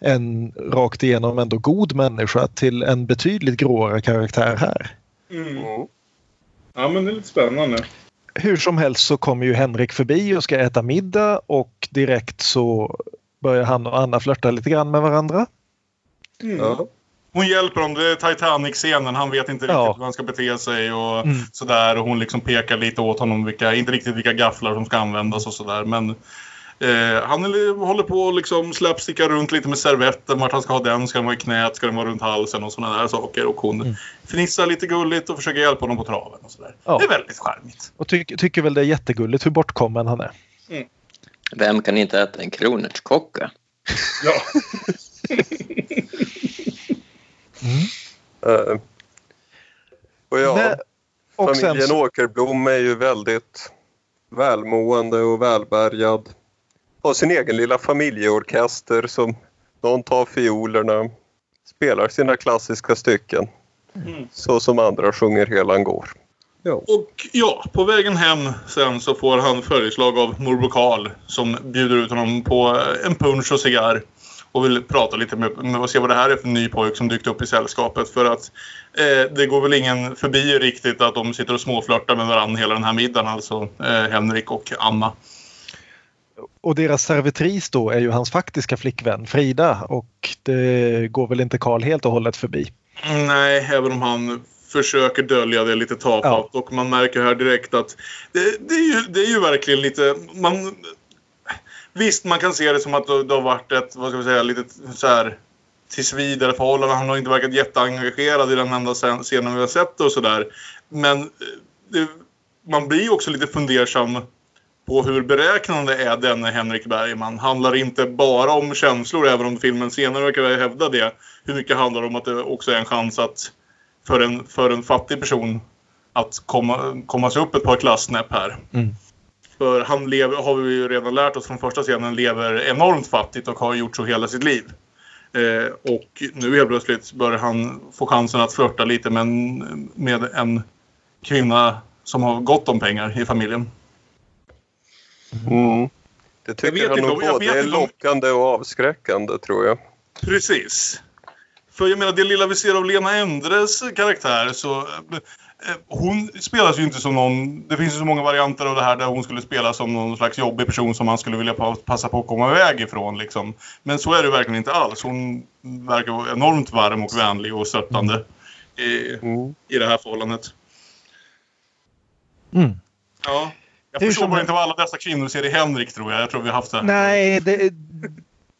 en rakt igenom ändå god människa till en betydligt gråare karaktär här. Mm. Mm. Ja, men det är lite spännande. Hur som helst så kommer ju Henrik förbi och ska äta middag och direkt så börjar han och Anna flörta lite grann med varandra. Mm. Ja. Hon hjälper dem. Det är Titanic-scenen. Han vet inte riktigt Ja. hur han ska bete sig och Mm. sådär. Och hon liksom pekar lite åt honom, vilka, inte riktigt vilka gafflar som ska användas och sådär. Men Eh, han är- håller på att liksom slapsticka runt lite med servetten. Vart han ska ha den. Ska den vara i knät? Ska den vara runt halsen? Och sådana där saker. Och hon Mm. fnissar lite gulligt och försöker hjälpa honom på traven. Och sådär. Ja. Det är väldigt charmigt. Och ty tycker väl det är jättegulligt hur bortkommen han är. Vem kan inte äta en kronärtskocka? Ja. Eh, och ja, Men- och sen familjen så- Åkerblom är ju väldigt välmående och välbärgad. Har sin egen lilla familjeorkester som någon tar fiolerna, spelar sina klassiska stycken. Mm. Så som andra sjunger Helan går. Ja. Och ja, på vägen hem sen så får han följeslag av morbror Karl som bjuder ut honom på en punsch och cigarr. Och vill prata lite med, med och se vad det här är för ny pojk som dykt upp i sällskapet. För att eh, det går väl ingen förbi riktigt att de sitter och småflörtar med varandra hela den här middagen. Alltså eh, Henrik och Anna. Och deras servitris då är ju hans faktiska flickvän Frida och det går väl inte Karl helt och hållet förbi. Nej, även om han försöker dölja det lite tafatt. Och man märker här direkt att det, det, är, ju, det är ju verkligen lite... Man, visst, man kan se det som att det, har varit ett, vad ska vi säga, litet så här tills vidare förhållande. Han har inte verkat jätteengagerad i den enda scen- scenen vi har sett och sådär. Men eh, det, man blir ju också lite fundersam på hur beräknande är denne Henrik Bergman. Handlar inte bara om känslor, även om filmen senare verkar hävda det. Hur mycket handlar det om att det också är en chans att för en, för en fattig person att komma, komma sig upp ett par klassnäpp här. Mm. För han lever, har vi ju redan lärt oss från första scenen, lever enormt fattigt och har gjort så hela sitt liv. Eh, och nu helt plötsligt börjar han få chansen att flörta lite med en, med en kvinna som har gott om pengar i familjen. Mm. Det Jag tycker vet han nog jag både är lockande och avskräckande tror jag. Precis. För jag menar, det lilla vi ser av Lena Endres karaktär så... eh, Hon spelas ju inte som någon... Det finns ju så många varianter av det här där hon skulle spela som någon slags jobbig person som man skulle vilja pa- passa på att komma iväg ifrån liksom. Men så är det verkligen inte alls. Hon verkar vara enormt varm och vänlig och stöttande i, Mm. i det här förhållandet. Mm. Ja. Jag Hur förstår bara inte vad alla dessa kvinnor ser i Henrik tror jag. Jag tror vi har haft det. Nej, det,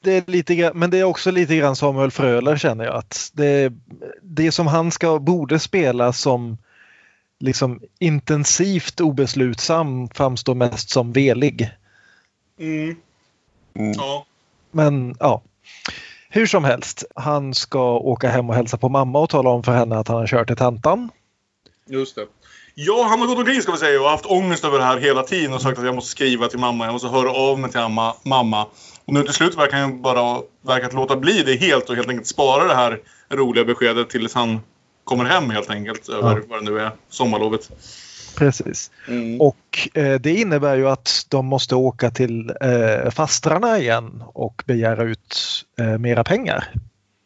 det är lite grann, men det är också lite grann Samuel Fröler känner jag att det, det som han ska, borde spela som liksom intensivt obeslutsam framstår mest som velig. Mm. Mm. Ja. Men ja, hur som helst. Han ska åka hem och hälsa på mamma och tala om för henne att han har kört till tantan. Just det. Ja, han har gått omkring ska vi säga och haft ångest över det här hela tiden och sagt att jag måste skriva till mamma, jag måste höra av mig till mamma. mamma. Och nu till slut verkar han bara verkat låta bli det helt och helt enkelt spara det här roliga beskedet tills han kommer hem helt enkelt över Ja. vad det nu är, sommarlovet. Precis. Mm. Och eh, det innebär ju att de måste åka till eh, fastrarna igen och begära ut eh, mera pengar.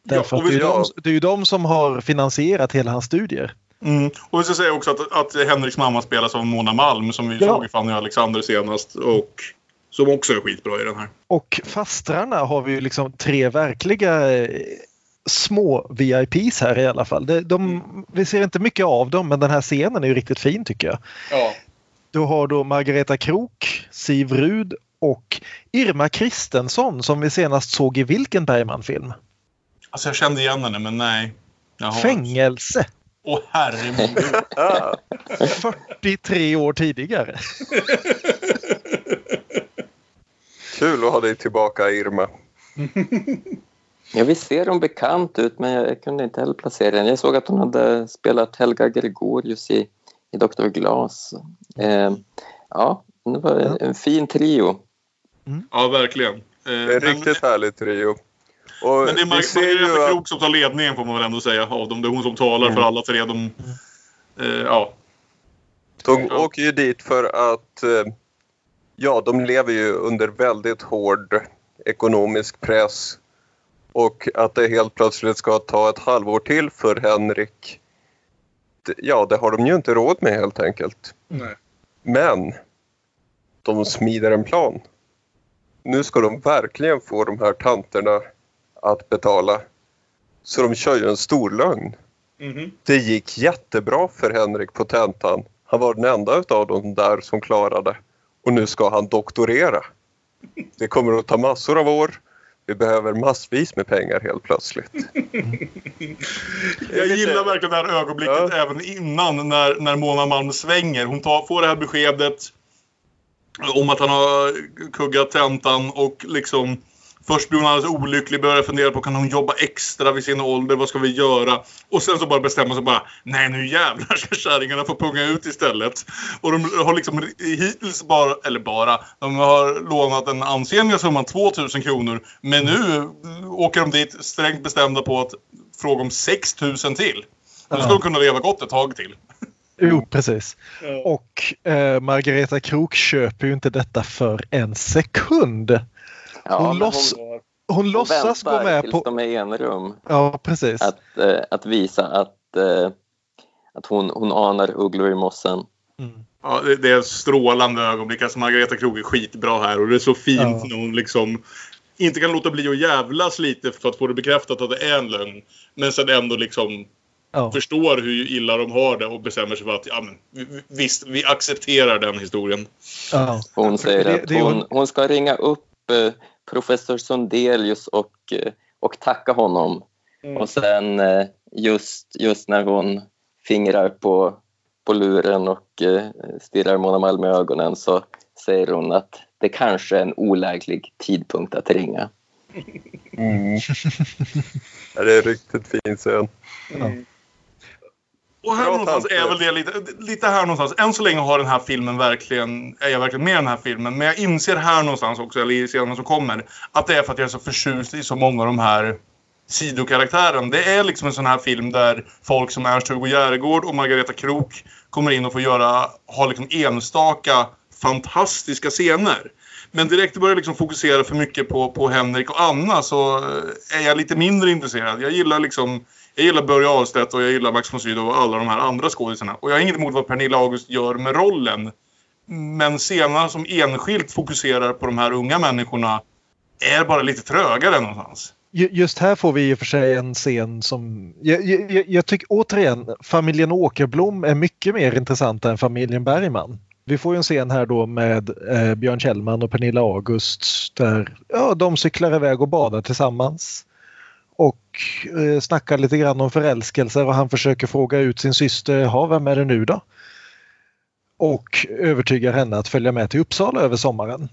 Därför och att det, är de, det är ju de som har finansierat hela hans studier. Mm. Och vi ska säga också att, att Henriks mamma spelas av Mona Malm som vi Ja. såg i Fanny och Alexander senast och som också är skitbra i den här. Och fastrarna har vi ju liksom tre verkliga eh, små VIPs här i alla fall. De, de, vi ser inte mycket av dem men den här scenen är ju riktigt fin tycker jag. Ja. Du har då Margareta Krok, Siv Rud och Irma Kristensson som vi senast såg i vilken Bergman-film? Alltså jag kände igen henne men nej. Fängelse! Åh herre min gud. Ah, 43 år tidigare. kul att ha dig tillbaka Irma. Ja, visst ser hon bekant ut, men jag kunde inte heller placera henne. Jag såg att hon hade spelat Helga Gregorius i, i Dr. Glas. Eh, ja, det var en, en fin trio. Ja, verkligen. Eh, Det är en men- riktigt härligt trio. Och Men det är Margareta att Krok som tar ledningen får man väl ändå säga av dem. Det är hon som talar Mm. för alla tre. De, eh, ja. de Ja. åker ju dit för att eh, ja, de lever ju under väldigt hård ekonomisk press. Och att det helt plötsligt ska ta ett halvår till för Henrik. Ja, det har de ju inte råd med helt enkelt. Nej. Men de smider en plan. Nu ska de verkligen få de här tanterna att betala. Så de kör ju en stor lögn. Mhm. Det gick jättebra för Henrik på tentan. Han var den enda av dem där som klarade. Och nu ska han doktorera. Det kommer att ta massor av år. Vi behöver massvis med pengar helt plötsligt. Jag gillar verkligen det här ögonblicket Ja. även innan när, när Mona Malm svänger. Hon tar, får det här beskedet om att han har kuggat tentan och liksom Först blir hon alldeles olycklig, börjar fundera på kan hon jobba extra vid sin ålder, vad ska vi göra? Och sen så bara bestämmer sig bara, nej nu jävlar ska kärringarna få punga ut istället. Och de har liksom hittills bara, eller bara, de har lånat den ansenliga summan 2000 kronor. Men nu åker de dit strängt bestämda på att fråga om 6000 till. Då ska de kunna leva gott ett tag till. Jo, precis. Och eh, Margareta Krok köper ju inte detta för en sekund. Ja, Hon loss- hon, Hon hon låtsas gå väntar med tills på... de är i en rum. Ja, precis. Att, eh, att visa att, eh, att hon, hon anar ugglor i mossen. Mm. Ja, det, det är strålande ögonblick. Alltså Margareta Krog är skitbra här och det är så fint Ja. när hon liksom inte kan låta bli att jävlas lite för att få det bekräftat att det är en lögn. Men sen ändå liksom Ja. förstår hur illa de har det och bestämmer sig för att ja, men, vi- vi- visst, vi accepterar den historien. Ja. Hon säger det- att hon- hon ska ringa upp eh, professor Sundelius och, eh, och tacka honom. Och sen eh, just, just när hon fingrar på, på luren och eh, stirrar Mona Malm i ögonen så säger hon att det kanske är en oläglig tidpunkt att ringa. Ja, det är riktigt fin scen. Och här Bra någonstans tanke. är väl det lite, lite här någonstans. Än så länge har den här filmen verkligen, är jag verkligen med i den här filmen. Men jag inser här någonstans också, eller i scenen som kommer, att det är för att jag är så förtjust i så många av de här sidokaraktären. Det är liksom en sån här film där folk som Ernst-Hugo Järegård och Margareta Krok kommer in och får göra, ha liksom enstaka fantastiska scener. Men direkt börjar jag liksom fokusera för mycket på, på Henrik och Anna så eh, är jag lite mindre intresserad. Jag gillar liksom jag gillar Börje Ahlstedt och jag gillar Max von Sydow och alla de här andra skådisarna. Och jag har inget emot vad Pernilla August gör med rollen. Men scenerna som enskilt fokuserar på de här unga människorna är bara lite trögare någonstans. Just här får vi i och för sig en scen som... Jag, jag, jag tycker återigen, familjen Åkerblom är mycket mer intressant än familjen Bergman. Vi får ju en scen här då med eh, Björn Kjellman och Pernilla August där ja, de cyklar iväg och badar tillsammans. Och eh, snackar lite grann om förälskelser och han försöker fråga ut sin syster, ja vem är det nu då? Och övertygar henne att följa med till Uppsala över sommaren.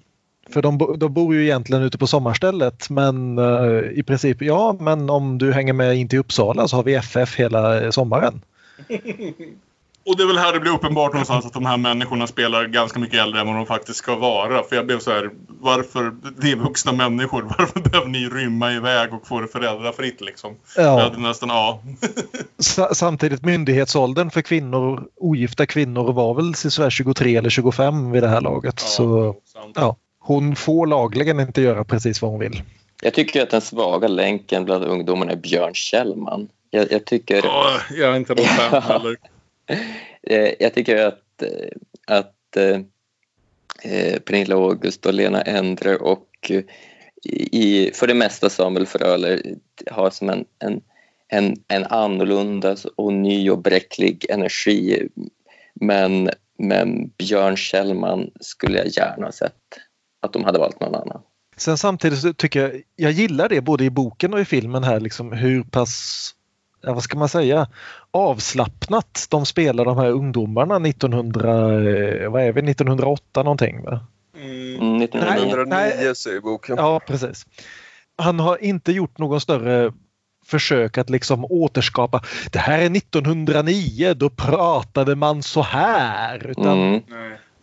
För de, de bor ju egentligen ute på sommarstället men eh, i princip ja men om du hänger med in till Uppsala så har vi FF hela eh, sommaren. Och det är väl här det blir uppenbart någonstans att de här människorna spelar ganska mycket äldre än vad de faktiskt ska vara. För jag blev så här, varför, det är vuxna människor, varför behöver ni rymma iväg och få det föräldrafritt liksom? Jag Ja. hade nästan, ja. Sa- Samtidigt myndighetsåldern för kvinnor, ogifta kvinnor var väl sådär 23 eller 25 vid det här laget. Så sant. ja, hon får lagligen inte göra precis vad hon vill. Jag tycker att den svaga länken bland ungdomarna är Björn Kjellman. Jag, jag tycker... Ja, jag är inte någon fan heller. Eh, jag tycker att, eh, att eh, eh, Pernilla August och Lena Endre och i, för det mesta Samuel Fröler har som en, en, en, en annorlunda och ny och bräcklig energi. Men, men Björn Kjellman skulle jag gärna ha sett att de hade valt någon annan. Sen samtidigt så tycker jag, jag gillar det både i boken och i filmen här liksom hur pass, ja, vad ska man säga, avslappnat de spelar de här ungdomarna 1900, eh, vad är vi, 1908 någonting va? Mm. Mm, 1909. 1909 säger boken. Ja, precis. Han har inte gjort någon större försök att liksom återskapa. Det här är 1909, då pratade man så här. Utan Mm.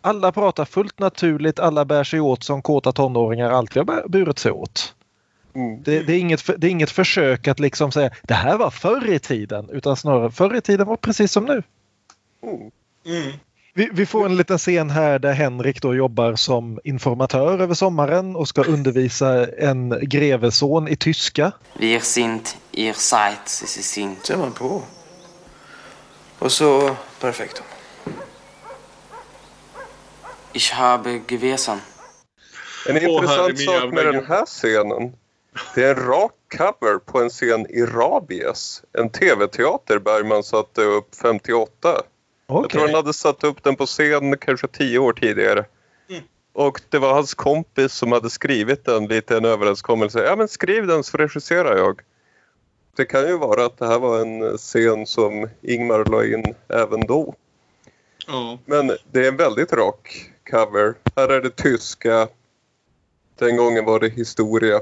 Alla pratar fullt naturligt, alla bär sig åt som kåta tonåringar alltid har bär- burit sig åt. Mm. Det, det, är inget, det är inget försök att liksom säga det här var förr i tiden utan snarare förr i tiden var precis som nu. Mm. Mm. Vi, vi får en liten scen här där Henrik då jobbar som informatör över sommaren och ska undervisa en greveson i tyska. Wir sind ihr seid, sie sind. ser man på. Och så perfekt. Ich habe gewesen. En intressant sak med den här scenen. Det är en rak cover på en scen i Rabies. En tv-teater Bergman satte upp 58. Jag Okej. tror han hade satt upp den på scen kanske tio år tidigare. Och det var hans kompis som hade skrivit den lite en överenskommelse. Ja men skriv den så regisserar jag. Det kan ju vara att det här var en scen som Ingmar la in även då. Ja. Men det är en väldigt rak cover. Här är det tyska. Den gången var det historia.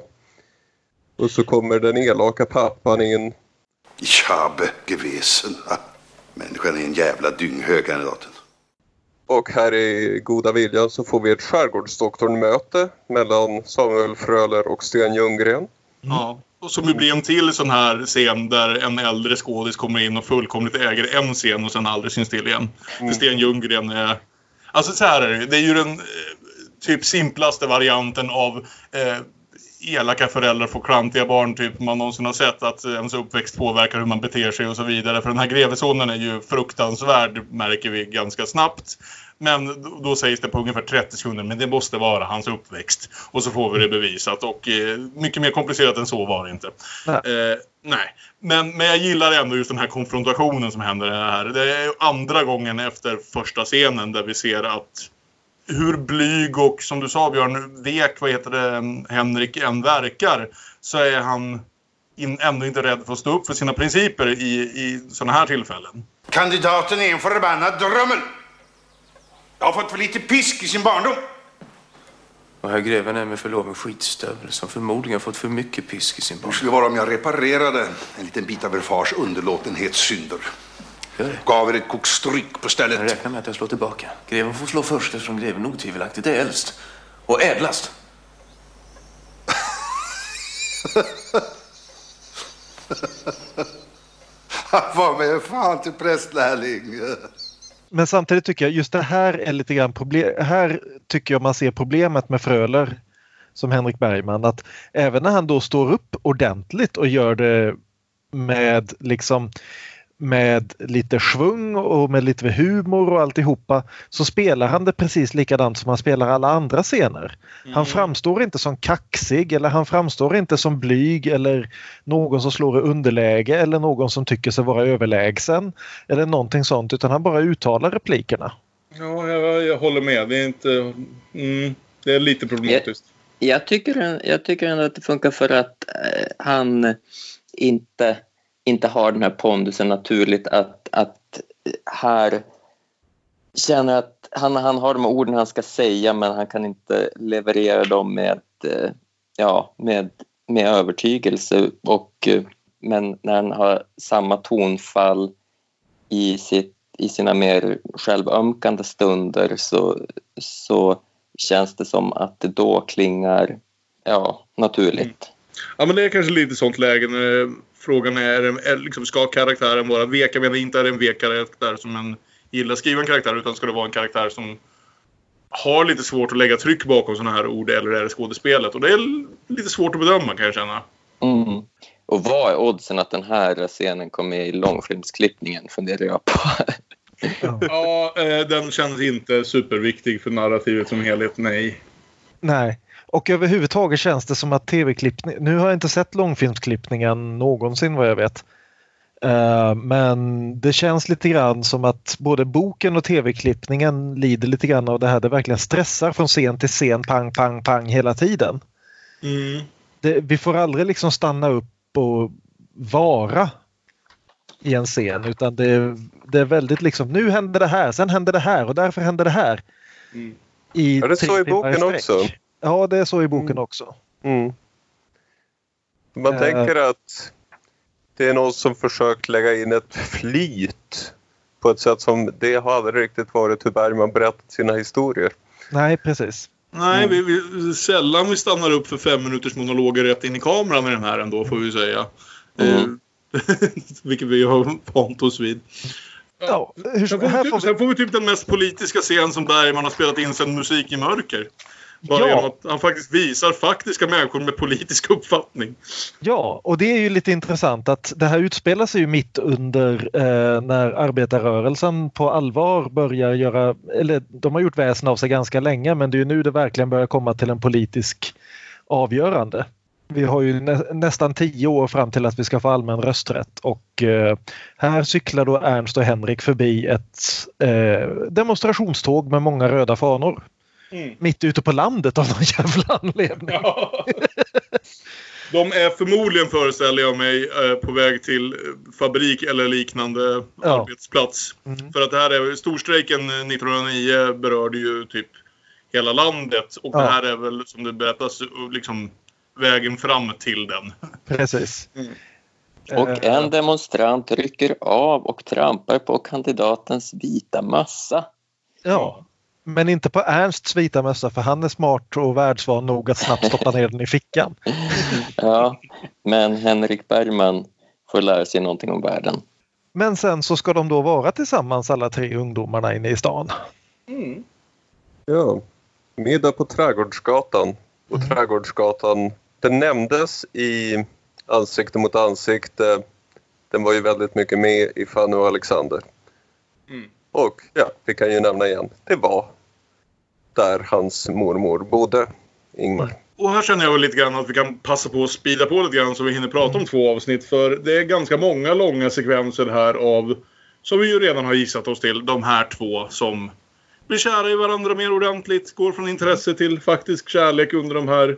Och så kommer den elaka pappan in. Ich habe gewesen. Ha. Människan är en jävla dynghög kandidaten. Och här i Goda Viljan så får vi ett skärgårdsdoktorn-möte mellan Samuel Fröler och Sten Ljunggren. Ja. Och som ju blir en till sån här scen där en äldre skådis kommer in och fullkomligt äger en scen och sen aldrig syns till igen. För Sten Ljunggren är... Alltså så här är det Det är ju den eh, typ simplaste varianten av eh, elaka föräldrar får klantiga barn typ man någonsin har sett. Att ens uppväxt påverkar hur man beter sig och så vidare. För den här grevesonen är ju fruktansvärd märker vi ganska snabbt. Men då- sägs det på ungefär 30 sekunder, men det måste vara hans uppväxt. Och så får vi det bevisat. Och eh, mycket mer komplicerat än så var det inte. Nej. Eh, nej. Men, men jag gillar ändå just den här konfrontationen som händer här. Det är andra gången efter första scenen där vi ser att hur blyg och som du sa Björn, vek vad heter det, Henrik än verkar så är han in, ändå inte rädd för att stå upp för sina principer i, i sådana här tillfällen. Kandidaten är en förbannad drömmel. Jag har fått för lite pisk i sin barndom. Och herr greven är med förlov en skitstövel som förmodligen fått för mycket pisk i sin Hur barn. skulle det vara om jag reparerade en liten bit av er fars underlåtenhetssynder? Gör det. Gav er ett kokstryck på Jag stället. räknar med att jag slår tillbaka. Greven får slå först eftersom greven otvivelaktigt är äldst. Och ädlast. Han var med fan till prästlärling. Men samtidigt tycker jag just det här är lite grann problem. Här tycker jag man ser problemet med Fröler som Henrik Bergman att även när han då står upp ordentligt och gör det med liksom med lite svung och med lite humor och alltihopa så spelar han det precis likadant som han spelar alla andra scener. Han framstår inte som kaxig eller han framstår inte som blyg eller någon som slår i underläge eller någon som tycker sig vara överlägsen eller någonting sånt utan han bara uttalar replikerna. Ja, jag, jag håller med. Det är inte... Mm, det är lite problematiskt. Jag tycker, jag tycker ändå att det funkar för att eh, han inte, inte har den här pondusen naturligt att, att här känner att han, han har de orden han ska säga men han kan inte leverera dem med, eh, ja, med, med övertygelse. Och, eh, men när han har samma tonfall i, sitt, i sina mer självömkande stunder så, så känns det som att det då klingar ja, naturligt. Mm. Ja, men det är kanske lite sånt läge när frågan är, är, är liksom, ska karaktären vara vek? Jag menar inte är det en vek karaktär som en gillar att skriva en karaktär utan ska det vara en karaktär som har lite svårt att lägga tryck bakom sådana här ord eller är det skådespelet? Och det är lite svårt att bedöma kan jag känna. Mm. Och vad är oddsen att den här scenen kommer med i långfilmsklippningen funderar jag på. Ja, eh, den känns inte superviktig för narrativet som helhet, nej. Nej. Och överhuvudtaget känns det som att tv-klippning, nu har jag inte sett långfilmsklippningen någonsin vad jag vet. Eh, Men det känns lite grann som att både boken och tv-klippningen lider lite grann av det här. Det verkligen stressar från scen till scen, pang, pang, pang hela tiden. Mm. Det, vi får aldrig liksom stanna upp och vara i en scen utan det, det är väldigt liksom nu händer det här, sen händer det här och därför händer det här. Mm. I Är det så i boken också? Ja, det är så i boken Mm. också. Mm. Man Eh. tänker att det är någon som försökt lägga in ett flyt på ett sätt som det har aldrig riktigt varit hur Bergman berättat sina historier. Nej, precis. Nej, vi, vi, sällan vi stannar upp för fem minuters monologer rätt in i kameran i den här ändå, får vi säga. Mm. Eh, vilket vi har vant oss vid. Ja, hur, Sen får, här vi, får typ, sen vi, får vi typ den mest politiska scen som Bergman har spelat in sen Musik i mörker. Bara Ja. genom att han faktiskt visar faktiska människor med politisk uppfattning. ja, och det är ju lite intressant att det här utspelar sig ju mitt under eh, när arbetarrörelsen på allvar börjar göra, eller de har gjort väsen av sig ganska länge men det är ju nu det verkligen börjar komma till en politisk avgörande. Vi har ju nä, nästan tio år fram till att vi ska få allmän rösträtt och eh, här cyklar då Ernst och Henrik förbi ett eh, demonstrationståg med många röda fanor. Mm. Mitt ute på landet av någon jävla anledning. Ja. De är förmodligen, föreställer jag mig, eh, på väg till eh, fabrik eller liknande Ja. arbetsplats. Mm. För att det här är, storstrejken eh, 1909 berörde ju typ hela landet. Och Ja. det här är väl, som det berättas, liksom vägen fram till den. Precis. Mm. Och Eh, en demonstrant rycker av och trampar på kandidatens vita mössa. Ja. Men inte på Ernsts vita mössa för han är smart och världsvan nog att snabbt stoppa ner den i fickan. Ja, men Henrik Bergman får lära sig någonting om världen. Men sen så ska de då vara tillsammans alla tre ungdomarna inne i stan. Ja. Middag på Trädgårdsgatan. Och Trädgårdsgatan, den nämndes i Ansikte mot ansikte. Den var ju väldigt mycket med i Fanny och Alexander. Mm. Och ja, vi kan ju nämna igen. Det var där hans mormor bodde, Ingmar. Och här känner jag lite grann att vi kan passa på att spida på lite grann så vi hinner prata om två avsnitt. För det är ganska många långa sekvenser här av, som vi ju redan har gissat oss till, de här två som blir kära i varandra mer ordentligt. Går från intresse till faktisk kärlek under de här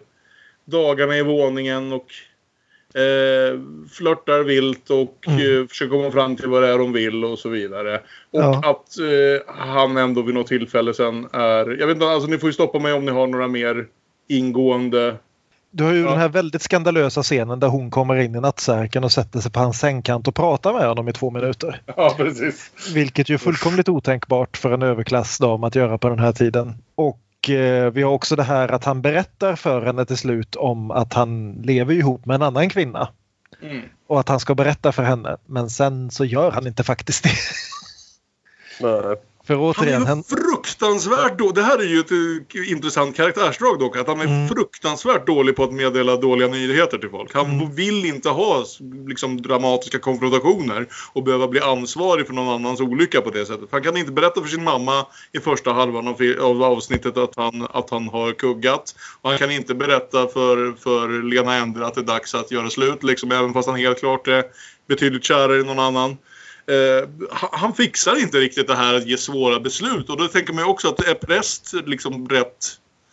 dagarna i våningen och eh, flörtar vilt och eh, försöker komma fram till vad det är de vill och så vidare. Och Ja. att eh, han ändå vid något tillfälle sen är... Jag vet inte, alltså ni får ju stoppa mig om ni har några mer ingående... Du har ju Ja. den här väldigt skandalösa scenen där hon kommer in i nattsärken och sätter sig på hans sängkant och pratar med honom i två minuter. Ja, precis. Vilket ju är fullkomligt otänkbart för en överklassdam att göra på den här tiden. Och vi har också det här att han berättar för henne till slut om att han lever ihop med en annan kvinna. Mm. Och att han ska berätta för henne. Men sen så gör han inte faktiskt det. Nej. För Han återigen, är ju han, fruktansvärt då. Det här är ju ett eh, intressant karaktärsdrag dock. Att han är Mm. fruktansvärt dålig på att meddela dåliga nyheter till folk. Han Mm. vill inte ha liksom, dramatiska konfrontationer och behöva bli ansvarig för någon annans olycka på det sättet. Han kan inte berätta för sin mamma i första halvan av, avsnittet att han, att han har kuggat. Och han kan inte berätta för, för Lena Endre att det är dags att göra slut. Liksom, även fast han helt klart är betydligt kärare än någon annan. Eh, han- fixar inte riktigt det här att ge svåra beslut. Och då tänker man ju också att är präst liksom rätt,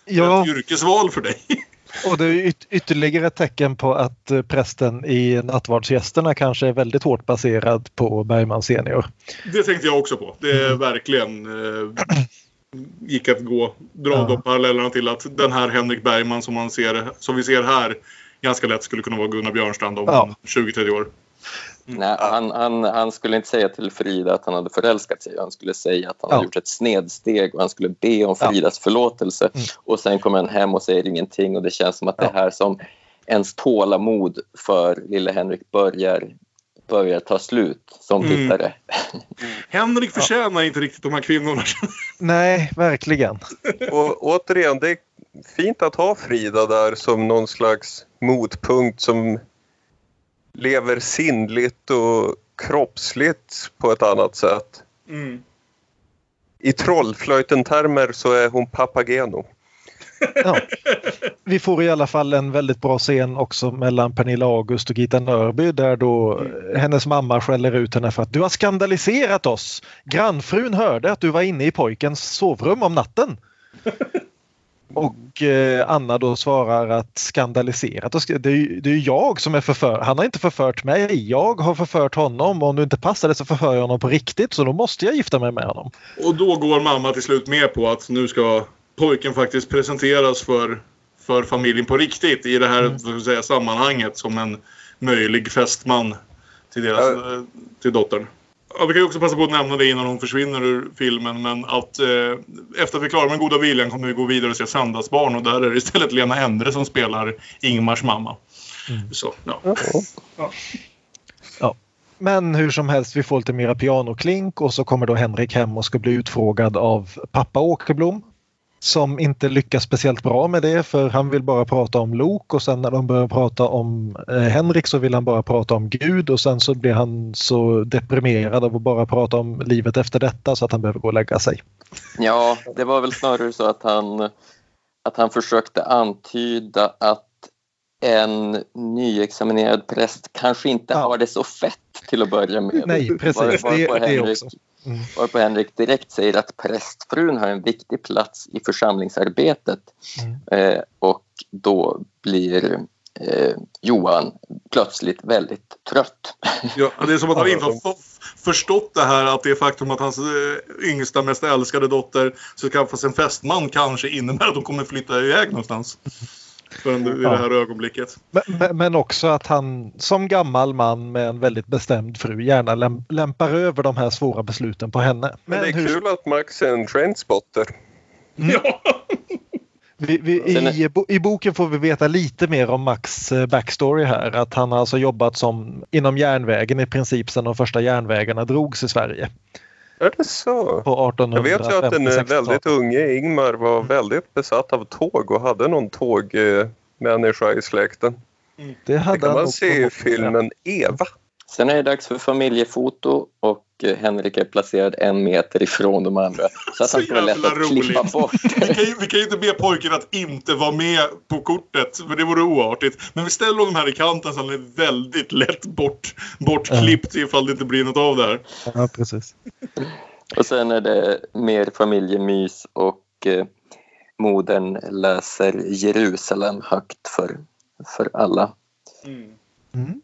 ja, rätt yrkesval för dig? och det är yt- ytterligare ett tecken på att eh, prästen i Nattvardsgästerna kanske är väldigt hårt baserad på Bergman senior. Det tänkte jag också på. Det är verkligen eh, gick att gå, dra Ja. de parallellerna till att den här Henrik Bergman som, man ser, som vi ser här ganska lätt skulle kunna vara Gunnar Björnstrand om Ja. 20-30 år. Nej, han, han, han skulle inte säga till Frida att han hade förälskat sig. Han skulle säga att han Ja. hade gjort ett snedsteg och han skulle be om Fridas förlåtelse. Mm. Och sen kommer han hem och säger ingenting och det känns som att Ja. det här som ens tålamod för lille Henrik börjar, börjar ta slut som Mm. tittare. Henrik förtjänar inte riktigt de här kvinnorna. Nej, verkligen. Och återigen, det är fint att ha Frida där som någon slags motpunkt som lever sinnligt och kroppsligt på ett annat sätt. Mm. I trollflöjten-termer så är hon Papageno. Ja. Vi får i alla fall en väldigt bra scen också mellan Pernilla August och Gita Nörby där då hennes mamma skäller ut henne för att du har skandaliserat oss. Grannfrun hörde att du var inne i pojkens sovrum om natten. Och eh, Anna då svarar att skandaliserat, och sk- det är ju det är ju jag som är förförd. Han har inte förfört mig, jag har förfört honom och om du inte passar det så förför jag honom på riktigt så då måste jag gifta mig med honom. Och då går mamma till slut med på att nu ska pojken faktiskt presenteras för, för familjen på riktigt i det här Mm. säga, sammanhanget som en möjlig fästman till, deras, Ja. eh, till dottern. Ja, vi kan ju också passa på att nämna det innan hon försvinner ur filmen men att eh, efter att vi är klara med Goda Viljan kommer vi gå vidare och se Söndagsbarn och där är det istället Lena Endre som spelar Ingmars mamma. Så, ja. Men hur som helst, vi får lite mera pianoklink och så kommer då Henrik hem och ska bli utfrågad av pappa Åkerblom. Som inte lyckas speciellt bra med det för han vill bara prata om Lok och sen när de börjar prata om eh, Henrik så vill han bara prata om Gud och sen så blir han så deprimerad av att bara prata om livet efter detta så att han behöver gå och lägga sig. Ja, det var väl snarare så att han, att han försökte antyda att en nyexaminerad präst kanske inte Ja. har det så fett till att börja med. Nej, precis. Var- Det, varpå det Henrik, också. Mm. varpå Henrik direkt säger att prästfrun har en viktig plats i församlingsarbetet. Mm. Eh, och då blir eh, Johan plötsligt väldigt trött. Ja, det är som att han inte har förstått det här att det faktum att hans eh, yngsta, mest älskade dotter ska skaffa sig en fästman kanske innebär att de kommer flytta iväg någonstans. Förrän i det här ögonblicket. Men, men, men också att han som gammal man med en väldigt bestämd fru gärna läm, lämpar över de här svåra besluten på henne. Men det är hur- kul att Max är en trainspotter. Ja. Vi, vi, i, I boken får vi veta lite mer om Max eh, backstory här. Att han har alltså jobbat som inom järnvägen i princip sedan de första järnvägarna drogs i Sverige. Är det så? På 1850 Jag vet ju att den eh, 60-talet. väldigt unge Ingmar var väldigt besatt av tåg och hade någon tågmänniska i släkten. Det Det hade kan man se i filmen Eva. Sen är det dags för familjefoto och Henrik är placerad en meter ifrån de andra. Så att Så han ska vara lätt att klippa roligt. bort. Vi kan, ju, vi kan ju inte be pojken att inte vara med på kortet, för det vore oartigt. Men vi ställer honom här i kanten så han är väldigt lätt bort, bortklippt ifall det inte blir något av det här. Ja, precis. Och sen är det mer familjemys och eh, modern läser Jerusalem högt för, för alla. Mm.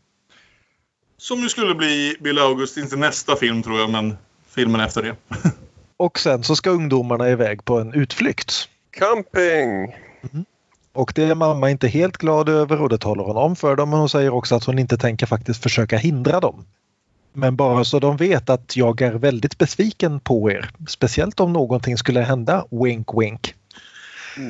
Som ju skulle bli Bill August, inte nästa film tror jag, men filmen efter det. Och sen så ska ungdomarna iväg på en utflykt. Camping! Och det är mamma inte helt glad över och det talar hon om för dem men hon säger också att hon inte tänker faktiskt försöka hindra dem. Men bara så de vet att jag är väldigt besviken på er. Speciellt om någonting skulle hända. Wink wink.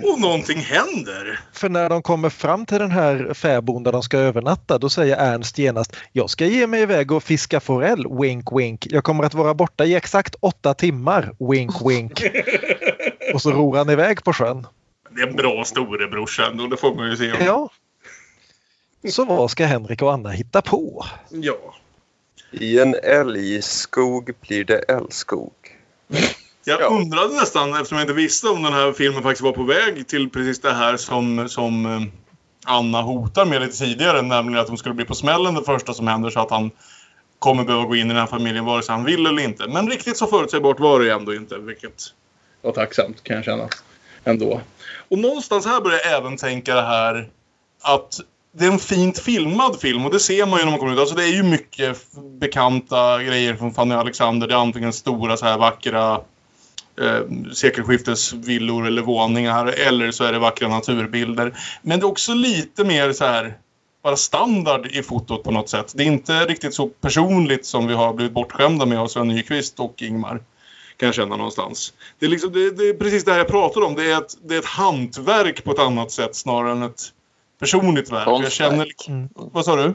Och någonting händer! För när de kommer fram till den här fäboden där de ska övernatta då säger Ernst genast Jag ska ge mig iväg och fiska forell. Wink wink. Jag kommer att vara borta i exakt åtta timmar. Wink wink. och så ror han iväg på sjön. Det är en bra storebrorsa ändå, det får man ju se. Ja. Så vad ska Henrik och Anna hitta på? ja. I en älgskog blir det älskog. Jag Ja. undrade nästan, eftersom jag inte visste om den här filmen faktiskt var på väg till precis det här som, som eh, Anna hotar med lite tidigare, nämligen att hon skulle bli på smällen det första som händer så att han kommer behöva gå in i den här familjen vare sig han vill eller inte. Men riktigt så förutsägbart var det ändå inte, vilket var tacksamt kan jag känna ändå. Och någonstans här börjar jag även tänka det här att det är en fint filmad film och det ser man ju när man kommer ut. Alltså det är ju mycket bekanta grejer från Fanny Alexander. Det är antingen stora så här vackra eh, sekelskiftesvillor eller våningar eller så är det vackra naturbilder. Men det är också lite mer så här bara standard i fotot på något sätt. Det är inte riktigt så personligt som vi har blivit bortskämda med av Sven Nykvist och Ingmar. Kan jag känna någonstans. Det är, liksom, det, det är precis det här jag pratar om. Det är, ett, det är ett hantverk på ett annat sätt snarare än ett personligt verk. Jag känner, Konstverk. Mm. vad sa du?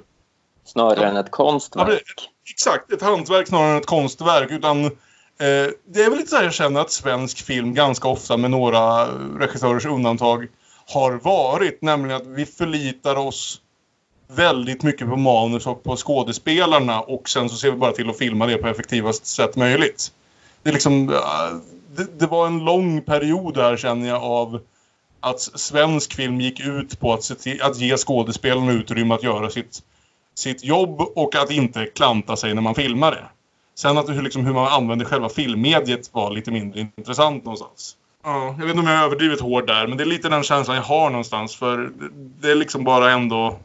Snarare än ett Ja, konstverk. det- Exakt, ett hantverk snarare än ett konstverk. Utan, Eh, det är väl lite så här jag känner att svensk film ganska ofta med några regissörers undantag har varit. Nämligen att vi förlitar oss väldigt mycket på manus och på skådespelarna och sen så ser vi bara till att filma det på effektivast sätt möjligt. Det, är liksom, eh, det, det var en lång period där känner jag av att svensk film gick ut på att, se till, att ge skådespelarna utrymme att göra sitt sitt jobb och att inte klanta sig när man filmar det. Sen att hur, liksom, hur man använder själva filmmediet var lite mindre intressant någonstans. Ja, jag vet inte om jag är överdrivet hård där, men det är lite den känslan jag har någonstans. För det- är liksom bara ändå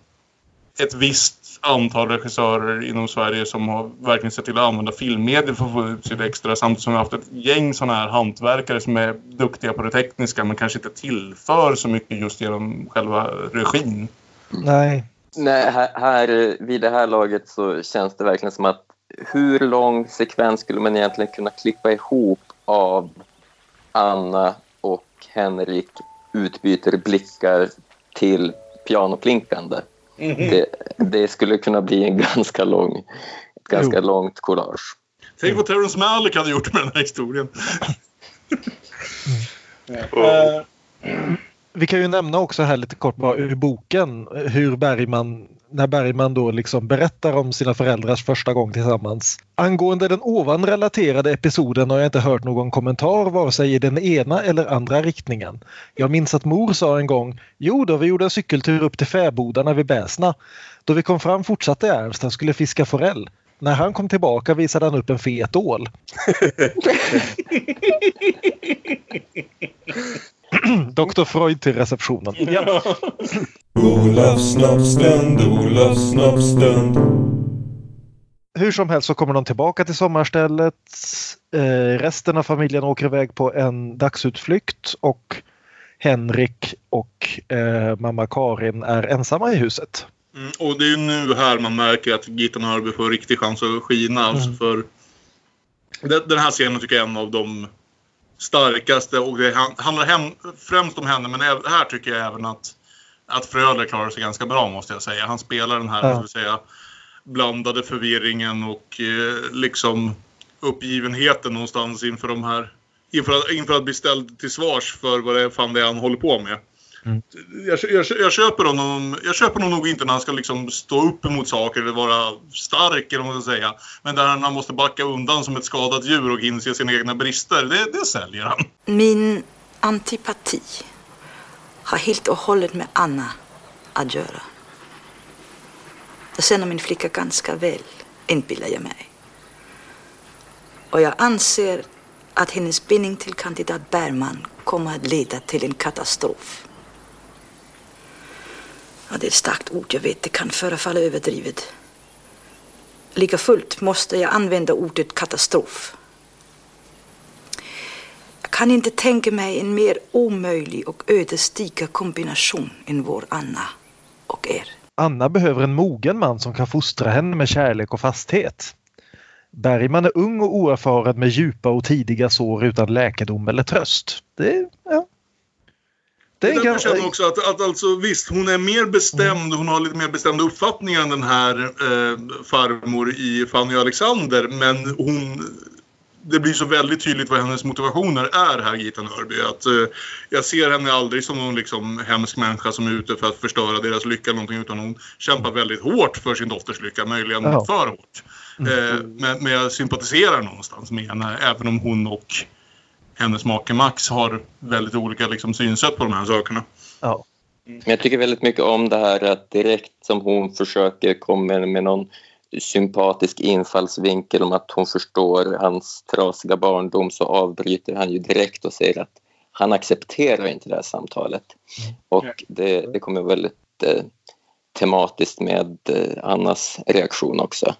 ett visst antal regissörer inom Sverige som har verkligen sett till att använda filmmediet för att få ut sitt extra. Samtidigt som vi har haft ett gäng sådana här hantverkare som är duktiga på det tekniska men kanske inte tillför så mycket just genom själva regin. Nej. Nej, här, här, vid det här laget så känns det verkligen som att hur lång sekvens skulle man egentligen kunna klippa ihop av Anna och Henrik utbyter blickar till pianoplinkande. Det, det skulle kunna bli en ganska lång, ett ganska långt collage. Tänk vad Terrence Malick hade gjort med den här historien. Och Vi kan ju nämna också här lite kort bara ur boken hur Bergman när Bergman då liksom berättar om sina föräldrars första gång tillsammans. Angående den ovan relaterade episoden har jag inte hört någon kommentar vare sig i den ena eller andra riktningen. Jag minns att mor sa en gång Jo då, vi gjorde en cykeltur upp till fäbodarna vid Bäsna. Då vi kom fram fortsatte Ernst, han skulle fiska forell. När han kom tillbaka visade han upp en fet ål. Dr Freud till receptionen. Ja. Olofs snoppstund, Olofs snoppstund. Hur som helst så kommer de tillbaka till sommarstället. Eh, resten av familjen åker iväg på en dagsutflykt och Henrik och eh, mamma Karin är ensamma i huset. Mm, och det är ju nu här man märker att Gitta Nörby får riktig chans att skina. Alltså Mm. för den den här scenen tycker jag är en av de starkaste och det han- handlar hem, främst om henne men här tycker jag även att, att Fröler klarar sig ganska bra måste jag säga. Han spelar den här Ja. säga, blandade förvirringen och eh, liksom uppgivenheten någonstans inför de här inför att, inför att bli ställd till svars för vad det fan det är han håller på med. Jag, jag, jag, köper honom, jag köper honom nog inte när han ska liksom stå upp emot saker eller vara stark eller vad man ska säga. Men där han måste backa undan som ett skadat djur och inse sina egna brister, det, det säljer han. Min antipati har helt och hållet med Anna att göra. Jag känner min flicka ganska väl, inbillar jag mig. Och jag anser att hennes bindning till kandidat Bergman kommer att leda till en katastrof. Ja, det är ett starkt ord, jag vet, det kan förefalla överdrivet. Lika fullt måste jag använda ordet katastrof. Jag kan inte tänka mig en mer omöjlig och ödesdiger kombination än vår Anna och er. Anna behöver en mogen man som kan fostra henne med kärlek och fasthet. Bergman är ung och oerfaren med djupa och tidiga sår utan läkedom eller tröst. Det, ja det är ganska... känner jag också att, att alltså, visst, hon är mer bestämd, hon har lite mer bestämda uppfattningar än den här eh, farmor i Fanny och Alexander. Men hon, det blir så väldigt tydligt vad hennes motivationer är här, Gita Nörby. Att, eh, jag ser henne aldrig som någon liksom, hemsk människa som är ute för att förstöra deras lycka någonting. Utan hon kämpar väldigt hårt för sin dotters lycka, möjligen Ja. för hårt. Eh, men, men jag sympatiserar någonstans med henne, även om hon och hennes make Max har väldigt olika liksom, synsätt på de här sakerna. Ja. Men jag tycker väldigt mycket om det här att direkt som hon försöker komma med någon sympatisk infallsvinkel om att hon förstår hans trasiga barndom så avbryter han ju direkt och säger att han accepterar inte det här samtalet. Och det, det kommer väldigt eh, tematiskt med eh, Annas reaktion också.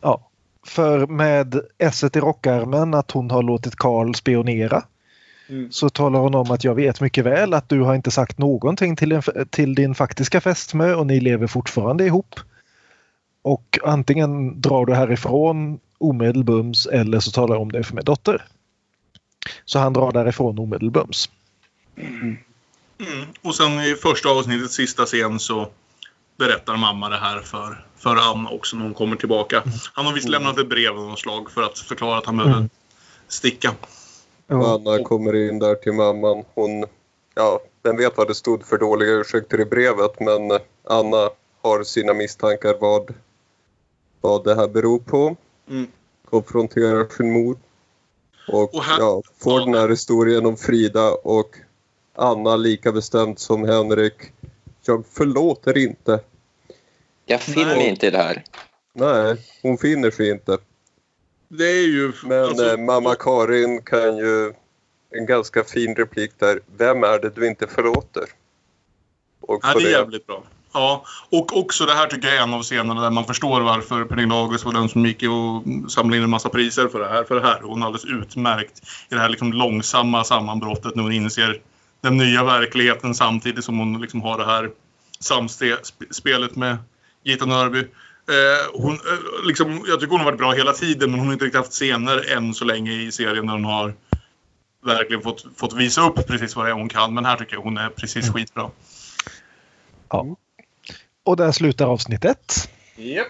Ja. För med esset i rockärmen att hon har låtit Karl spionera så talar hon om att jag vet mycket väl att du har inte sagt någonting till, en, till din faktiska fästmö och ni lever fortfarande ihop. Och antingen drar du härifrån omedelbums eller så talar jag om det för min dotter. Så han drar därifrån omedelbums. Mm. Och sen i första avsnittets sista scen så berättar mamma det här för, för Anna också när hon kommer tillbaka. Han har visst lämnat ett brev av något slag för att förklara att han behöver sticka. Anna kommer in där till mamman. Hon, ja, vem vet vad det stod för dåliga ursäkter i brevet men Anna har sina misstankar vad, vad det här beror på. Mm. Konfronterar sin mor. Och, Och här- ja, får den här historien om Frida och Anna lika bestämt som Henrik. Jag förlåter inte. Jag finner mig inte i det här. Nej, hon finner sig inte. Det är ju... Men alltså- eh, mamma Karin kan ju en ganska fin replik där. Vem är det du inte förlåter? Och Ja, det är jävligt bra. Ja, och också det här tycker jag är en av scenerna där man förstår varför Pernilla August var den som gick och samlade in en massa priser för det här. För det här. Hon är alldeles utmärkt i det här liksom långsamma sammanbrottet när hon inser den nya verkligheten samtidigt som hon liksom har det här samspelet med Gita Nörby. Eh, hon, eh, liksom, jag tycker hon har varit bra hela tiden men hon har inte riktigt haft scener än så länge i serien när hon har verkligen fått, fått visa upp precis vad det är hon kan. Men här tycker jag hon är precis skitbra. Ja. Och där slutar avsnitt ett. Japp.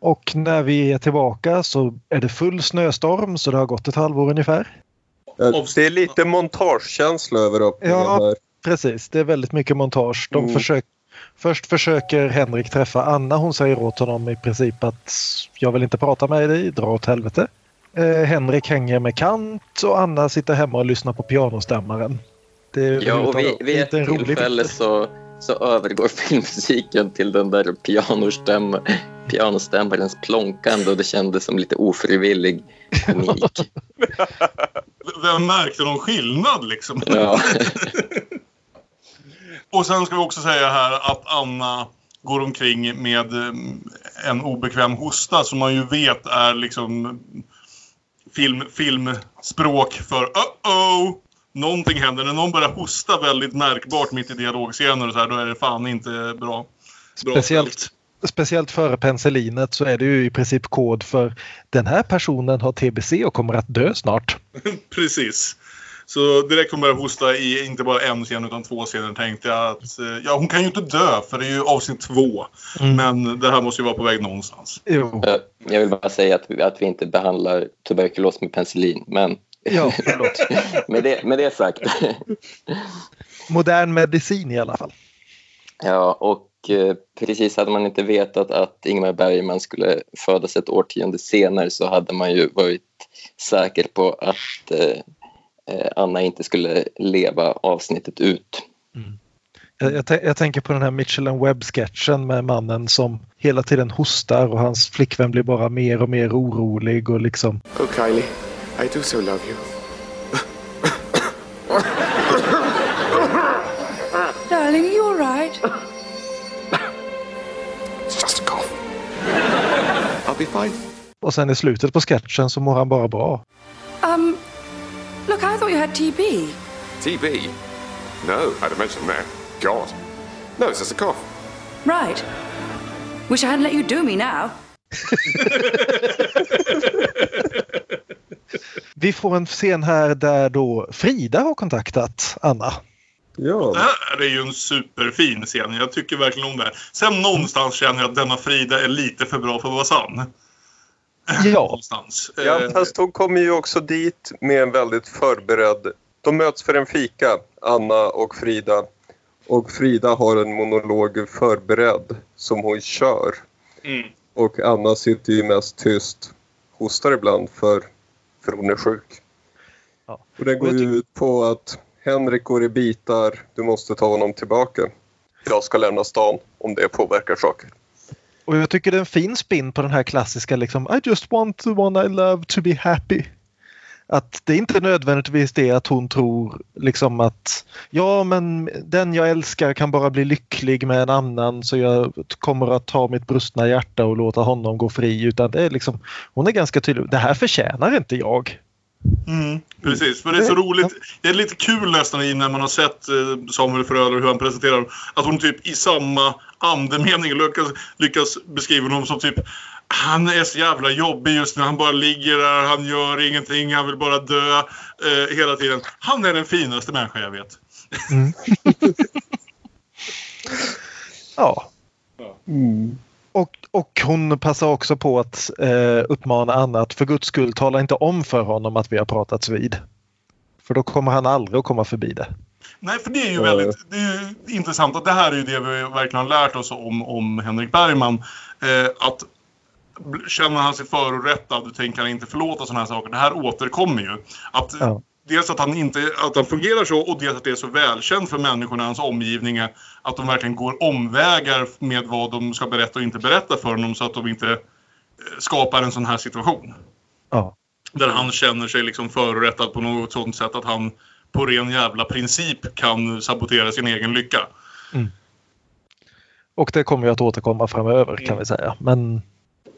Och när vi är tillbaka så är det full snöstorm så det har gått ett halvår ungefär. Ja, Det är lite montagekänsla över öppningen Ja. här. Precis, det är väldigt mycket montage. De Mm. försöker Först försöker Henrik träffa Anna. Hon säger åt honom i princip att jag vill inte prata med dig, dra åt helvete. Eh, Henrik hänger med Kant och Anna sitter hemma och lyssnar på pianostämmaren. Det är Ja, och vid, vid ett tillfälle så, så övergår filmmusiken till den där pianostäm, pianostämmarens plonkande och det kändes som lite ofrivillig komik. Vem märkte någon skillnad liksom? Ja. Och sen ska vi också säga här att Anna går omkring med eh, en obekväm hosta som man ju vet är liksom film, filmspråk för uh-oh! Någonting händer. När någon börjar hosta väldigt märkbart mitt i dialogscener och så här, då är det fan inte bra. bra Speciellt, speciellt före penicillinet så är det ju i princip kod för den här personen har TBC och kommer att dö snart. Precis. Så direkt hon börjar hosta i inte bara en scen utan två scener tänkte jag att eh, ja, hon kan ju inte dö för det är ju avsnitt två. Mm. Men det här måste ju vara på väg någonstans. Jo. Eh, Jag vill bara säga att vi, att vi inte behandlar tuberkulos med penicillin, men Ja, förlåt. med, det, med det sagt. Modern medicin i alla fall. Ja, och eh, precis hade man inte vetat att Ingmar Bergman skulle födas ett årtionde senare så hade man ju varit säker på att eh, eh, Anna inte skulle leva avsnittet ut. Jag, jag, tän- jag tänker på den här Michelin Webb-sketchen med mannen som hela tiden hostar och hans flickvän blir bara mer och mer orolig och liksom Oh, Kylie, I do so love you. Darling, are you all right? It's just a cough. I'll be fine. Och sen i slutet på sketchen så mår han bara bra. Um, look, I thought you had TB. TB? No, I'd have mentioned that. God. No, it's just a cough. Right. Wish I hadn't let you do me now. Vi får en scen här där då Frida har kontaktat Anna. Ja. Det här är ju en superfin scen. Jag tycker verkligen om det här. Sen någonstans känner jag att denna Frida är lite för bra för att vara sann. Ja, Någonstans. Ja, Eh, fast hon kommer ju också dit med en väldigt förberedd... De möts för en fika, Anna och Frida. Och Frida har en monolog förberedd som hon kör. mm. Och Anna sitter ju mest tyst, hostar ibland för, för hon är sjuk. Ja. Och det går ju ut på att Henrik går i bitar, du måste ta honom tillbaka. Jag ska lämna stan om det påverkar saker och jag tycker det är en fin spin på den här klassiska liksom I just want the one I love to be happy. Att det är inte nödvändigtvis det att hon tror liksom att ja men den jag älskar kan bara bli lycklig med en annan så jag kommer att ta mitt brustna hjärta och låta honom gå fri utan det är liksom hon är ganska tydlig. Det här förtjänar inte jag. Mm, precis, för det är så roligt. Det är lite kul nästan i när man har sett eh, Samuel Fröler hur han presenterar dem. Att hon typ i samma andemening lyckas, lyckas beskriva honom som typ han är så jävla jobbig just nu. Han bara ligger där, han gör ingenting, han vill bara dö eh, hela tiden. Han är den finaste människa jag vet. Ja. Och, och hon passar också på att eh, uppmana Anna att för guds skull tala inte om för honom att vi har pratats vid. För då kommer han aldrig att komma förbi det. Nej, för det är ju väldigt det är intressant att det här är ju det vi verkligen har lärt oss om, om Henrik Bergman. Eh, att känner han sig förorättad tänker han inte förlåta sådana här saker. Det här återkommer ju. Att, Ja. Dels att han, inte, att han fungerar så och dels att det är så välkänt för människorna i hans omgivning att de verkligen går omvägar med vad de ska berätta och inte berätta för honom så att de inte eh, skapar en sån här situation. Ja. Där han känner sig liksom förorättad på något sånt sätt att han på ren jävla princip kan sabotera sin egen lycka. Och det kommer ju att återkomma framöver kan vi säga. Men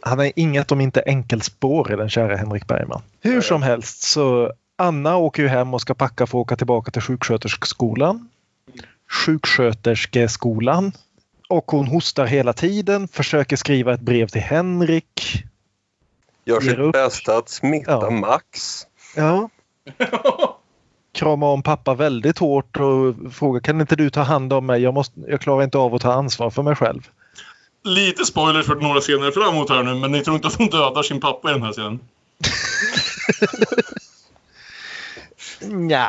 han är inget om inte enkelspår i den kära Henrik Bergman. Hur som helst så Anna åker ju hem och ska packa för att åka tillbaka till sjuksköterskeskolan. Sjuksköterskeskolan. Och hon hostar hela tiden, försöker skriva ett brev till Henrik. Gör sitt upp. bästa att smitta Ja. Max. Ja. Kramar om pappa väldigt hårt och frågar kan inte du ta hand om mig? Jag, måste, jag klarar inte av att ta ansvar för mig själv. Lite spoilers för några scener framåt här nu, men ni tror inte att hon dödar sin pappa i den här scenen? Ja.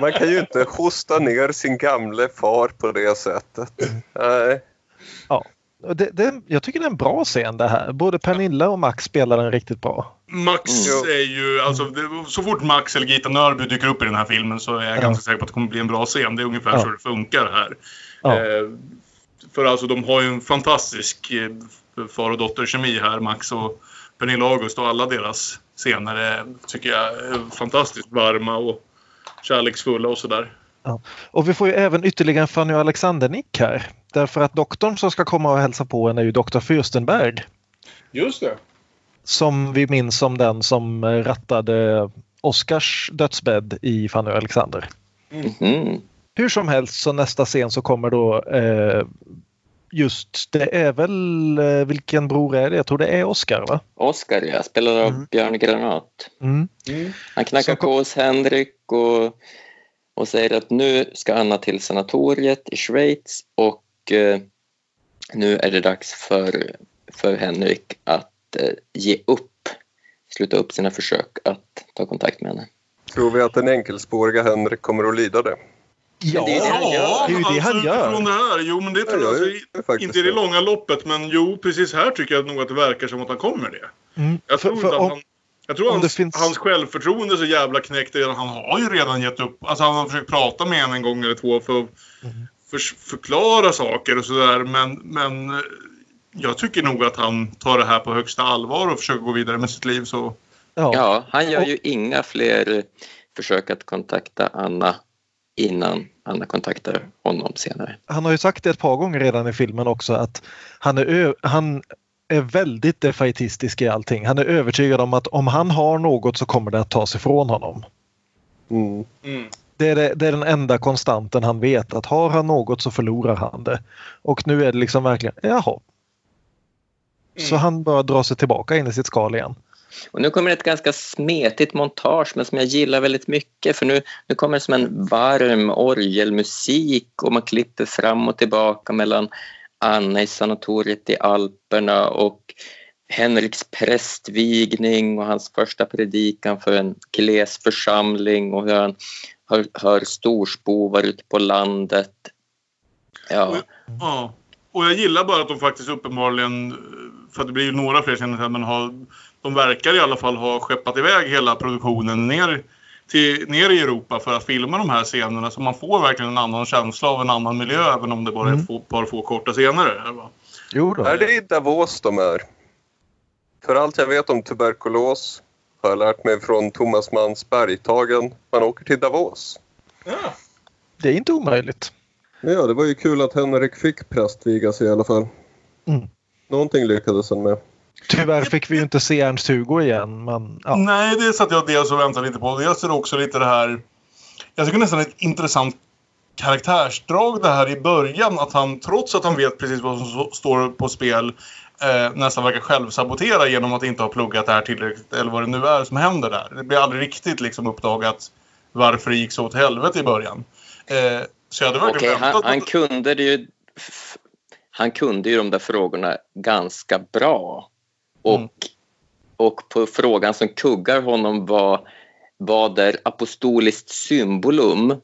Man kan ju inte hosta ner sin gamle far på det sättet. Nej. Och Det, det, jag tycker det är en bra scen det här. Både Pernilla och Max spelar den riktigt bra. Max är ju, alltså det, så fort Max eller Gita Nörby dyker upp i den här filmen så är jag Ja. ganska säker på att det kommer bli en bra scen. Det är ungefär Ja. så det funkar här. Ja. Eh, för alltså de har ju en fantastisk eh, far och dotterkemi här, Max och Pernilla August och alla deras scener är, tycker jag, är fantastiskt varma och kärleksfulla och sådär. Ja. Och vi får ju även ytterligare en Fanny och Alexander-nick här. Därför att doktorn som ska komma och hälsa på en är ju doktor Fürstenberg. Just det. Som vi minns som den som rattade Oscars dödsbädd i Fanny och Alexander. Mhm. Hur som helst så nästa scen så kommer då eh, just, det är väl, eh, vilken bror är det? Jag tror det är Oscar va? Oscar, ja. Spelad av Björn Granat. Mm. Han knackar på hos Henrik och, och säger att nu ska Anna till sanatoriet i Schweiz och eh, nu är det dags för, för Henrik att eh, ge upp, sluta upp sina försök att ta kontakt med henne. Tror vi att den enkelspåriga Henrik kommer att lida det? Ja, det är det han gör. det är ju det han alltså, gör. utifrån det här, jo men det tror Ja, jag, alltså, inte i det långa loppet men jo precis här tycker jag nog att det verkar som att han kommer det. Mm. Jag För- tror för inte att om- han... Jag tror hans, finns- hans självförtroende är så jävla knäckt redan. Han har ju redan gett upp. Alltså han har försökt prata med henne en gång eller två för att Mm. för, förklara saker och sådär. Men, men eh, jag tycker nog att han tar det här på högsta allvar och försöker gå vidare med sitt liv. Så Ja. Ja, han gör ju inga fler eh, försök att kontakta Anna innan Anna kontaktar honom senare. Han har ju sagt det ett par gånger redan i filmen också att han är, han är väldigt defaitistisk i allting. Han är övertygad om att om han har något så kommer det att tas ifrån honom. Mm. Det är, det, det är den enda konstanten han vet att har han något så förlorar han det. Och nu är det liksom verkligen, jaha. Så han bara drar sig tillbaka in i sitt skal igen. Och nu kommer ett ganska smetigt montage men som jag gillar väldigt mycket för nu, nu kommer det som en varm orgelmusik och man klipper fram och tillbaka mellan Anna i sanatoriet i Alperna och Henriks prästvigning och hans första predikan för en gles församling och hur han hör, hör storspovar ute på landet. Ja, Ja. Och jag gillar bara att de faktiskt uppenbarligen, för det blir ju några fler scener sen, men har, de verkar i alla fall ha skeppat iväg hela produktionen ner, till, ner i Europa för att filma de här scenerna. Så man får verkligen en annan känsla av en annan miljö även om det bara är ett få- par få korta scener. Här, va? Jo då. Är det i Davos de är? För allt jag vet om tuberkulos har jag lärt mig från Thomas Manns Bergtagen. Man åker till Davos. Det är inte omöjligt. Ja, det var ju kul att Henrik fick prästvigas i alla fall. Mm. Någonting lyckades han med. Tyvärr fick vi ju inte se Ernst-Hugo igen. Men, ja. Nej, det satt jag dels och väntade lite på. Dels är det också lite det här... Jag tycker nästan ett intressant karaktärsdrag det här i början. Att han, trots att han vet precis vad som står på spel, eh, nästan verkar självsabotera genom att inte ha pluggat det här tillräckligt. Eller vad det nu är som händer där. Det blir aldrig riktigt liksom uppdagat varför det gick så åt helvete i början. Eh, så jag hade verkligen han, väntat han att- kunde det ju han kunde ju de där frågorna ganska bra. Och, Mm. och på frågan som kuggar honom var vad är apostoliskt symbolum?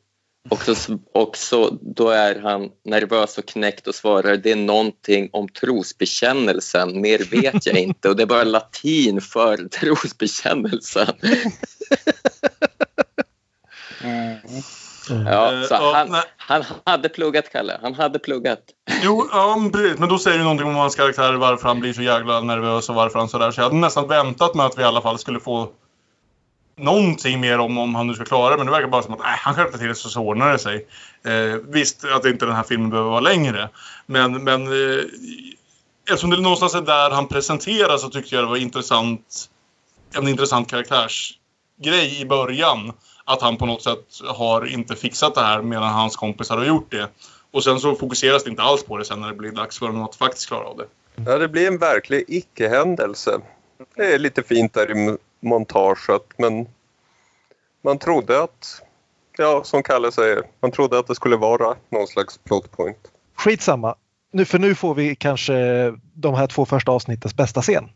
Och, så, och så, då är han nervös och knäckt och svarar det är någonting om trosbekännelsen, mer vet jag inte. Och det är bara latin för trosbekännelsen. Ja, Eh, så ja, han, nej. han hade pluggat, Kalle. Han hade pluggat. Jo, ja, men precis. Men då säger det någonting om hans karaktär, varför han blir så jävla nervös och varför han sådär. Så jag hade nästan väntat mig att vi i alla fall skulle få någonting mer om om han nu ska klara det. Men det verkar bara som att äh, han skärpte till det så, så ordnar det sig. Eh, visst att inte den här filmen behöver vara längre. Men, men eh, eftersom det någonstans är där han presenteras så tyckte jag det var intressant, en intressant karaktärsgrej i början. Att han på något sätt har inte fixat det här medan hans kompisar har gjort det. Och sen så fokuseras det inte alls på det sen när det blir dags för honom att faktiskt klara av det. Ja, det blir en verklig icke-händelse. Det är lite fint där i montaget men man trodde att, ja som Kalle säger, man trodde att det skulle vara någon slags plot point. Skitsamma. Nu, för nu får vi kanske de här två första avsnittens bästa scen.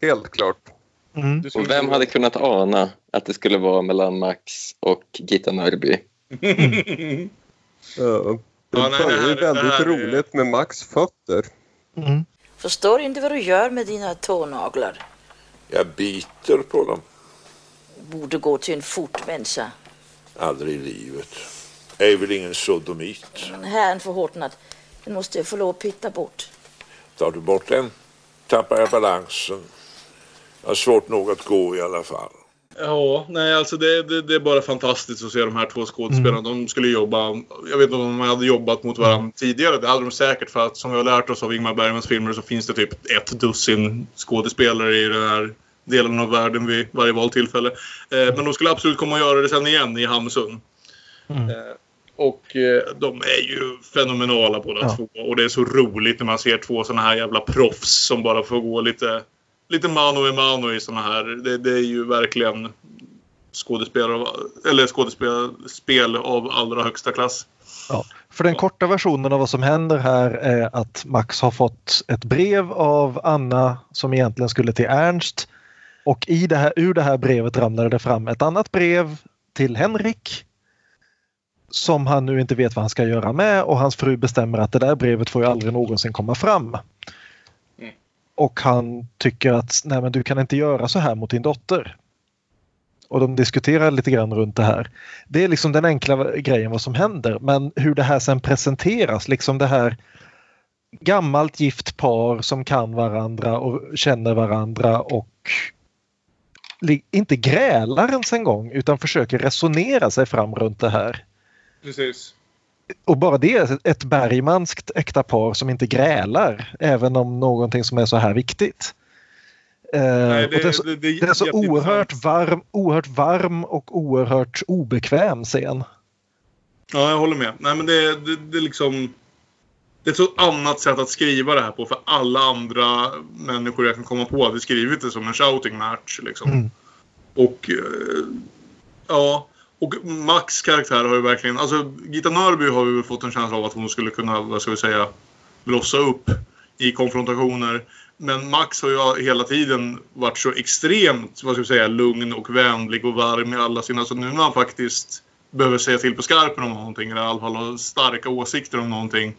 Helt klart. Mm. Och vem hade kunnat ana att det skulle vara mellan Max och Gita Nörby? Ja. Det Ja, nej, det börjar ju här- det väldigt här är- roligt med Max fötter. Mm. Förstår inte vad du gör med dina tånaglar. Jag biter på dem. Borde gå till en fotmänniska. Aldrig i livet. Jag är väl ingen sodomit. Men herren förhårdnad, den måste jag få lov att pitta bort. Tar du bort den tappar jag balansen. Jag har svårt nog att gå i alla fall. Ja, nej alltså det, det, det är bara fantastiskt att se de här två skådespelarna. De skulle jobba, jag vet inte om de hade jobbat mot varandra tidigare. Det hade de säkert för att som vi har lärt oss av Ingmar Bergmans filmer så finns det typ ett dussin skådespelare i den här delen av världen vid varje valtillfälle. Eh, men de skulle absolut komma och göra det sen igen i Hamsun. Mm. Eh, och eh, de är ju fenomenala båda Ja. två. Och det är så roligt när man ser två såna här jävla proffs som bara får gå lite, lite mano i mano i såna här. Det, det är ju verkligen skådespelare av, eller skådespel av allra högsta klass. Ja. För den korta versionen av vad som händer här är att Max har fått ett brev av Anna som egentligen skulle till Ernst. Och i det här, ur det här brevet ramlade det fram ett annat brev till Henrik. Som han nu inte vet vad han ska göra med och hans fru bestämmer att det där brevet får ju aldrig någonsin komma fram. Och han tycker att nej men du kan inte göra så här mot din dotter. Och de diskuterar lite grann runt det här. Det är liksom den enkla grejen vad som händer men hur det här sen presenteras, liksom det här gammalt gift par som kan varandra och känner varandra och inte grälar ens en gång utan försöker resonera sig fram runt det här. Precis. Och bara det ett bergmanskt äkta par som inte grälar även om någonting som är så här viktigt. Eh, Nej, det, är så, det- det det är så oerhört varm, oerhört varm och oerhört obekväm scen. Ja, jag håller med. Nej, men det, det, det är liksom... Det är ett så annat sätt att skriva det här på för alla andra människor jag kan komma på hade skrivit det som en shouting match. Liksom. Mm. Och... eh, Ja. Och Max karaktär har ju verkligen... Alltså, Gita Nörby har ju fått en känsla av att hon skulle kunna, vad ska vi säga, blossa upp i konfrontationer. Men Max har ju hela tiden varit så extremt, vad ska vi säga, lugn och vänlig och varm i alla sina... Så nu när han faktiskt behöver säga till på skarpen om någonting, eller i alla fall har starka åsikter om någonting,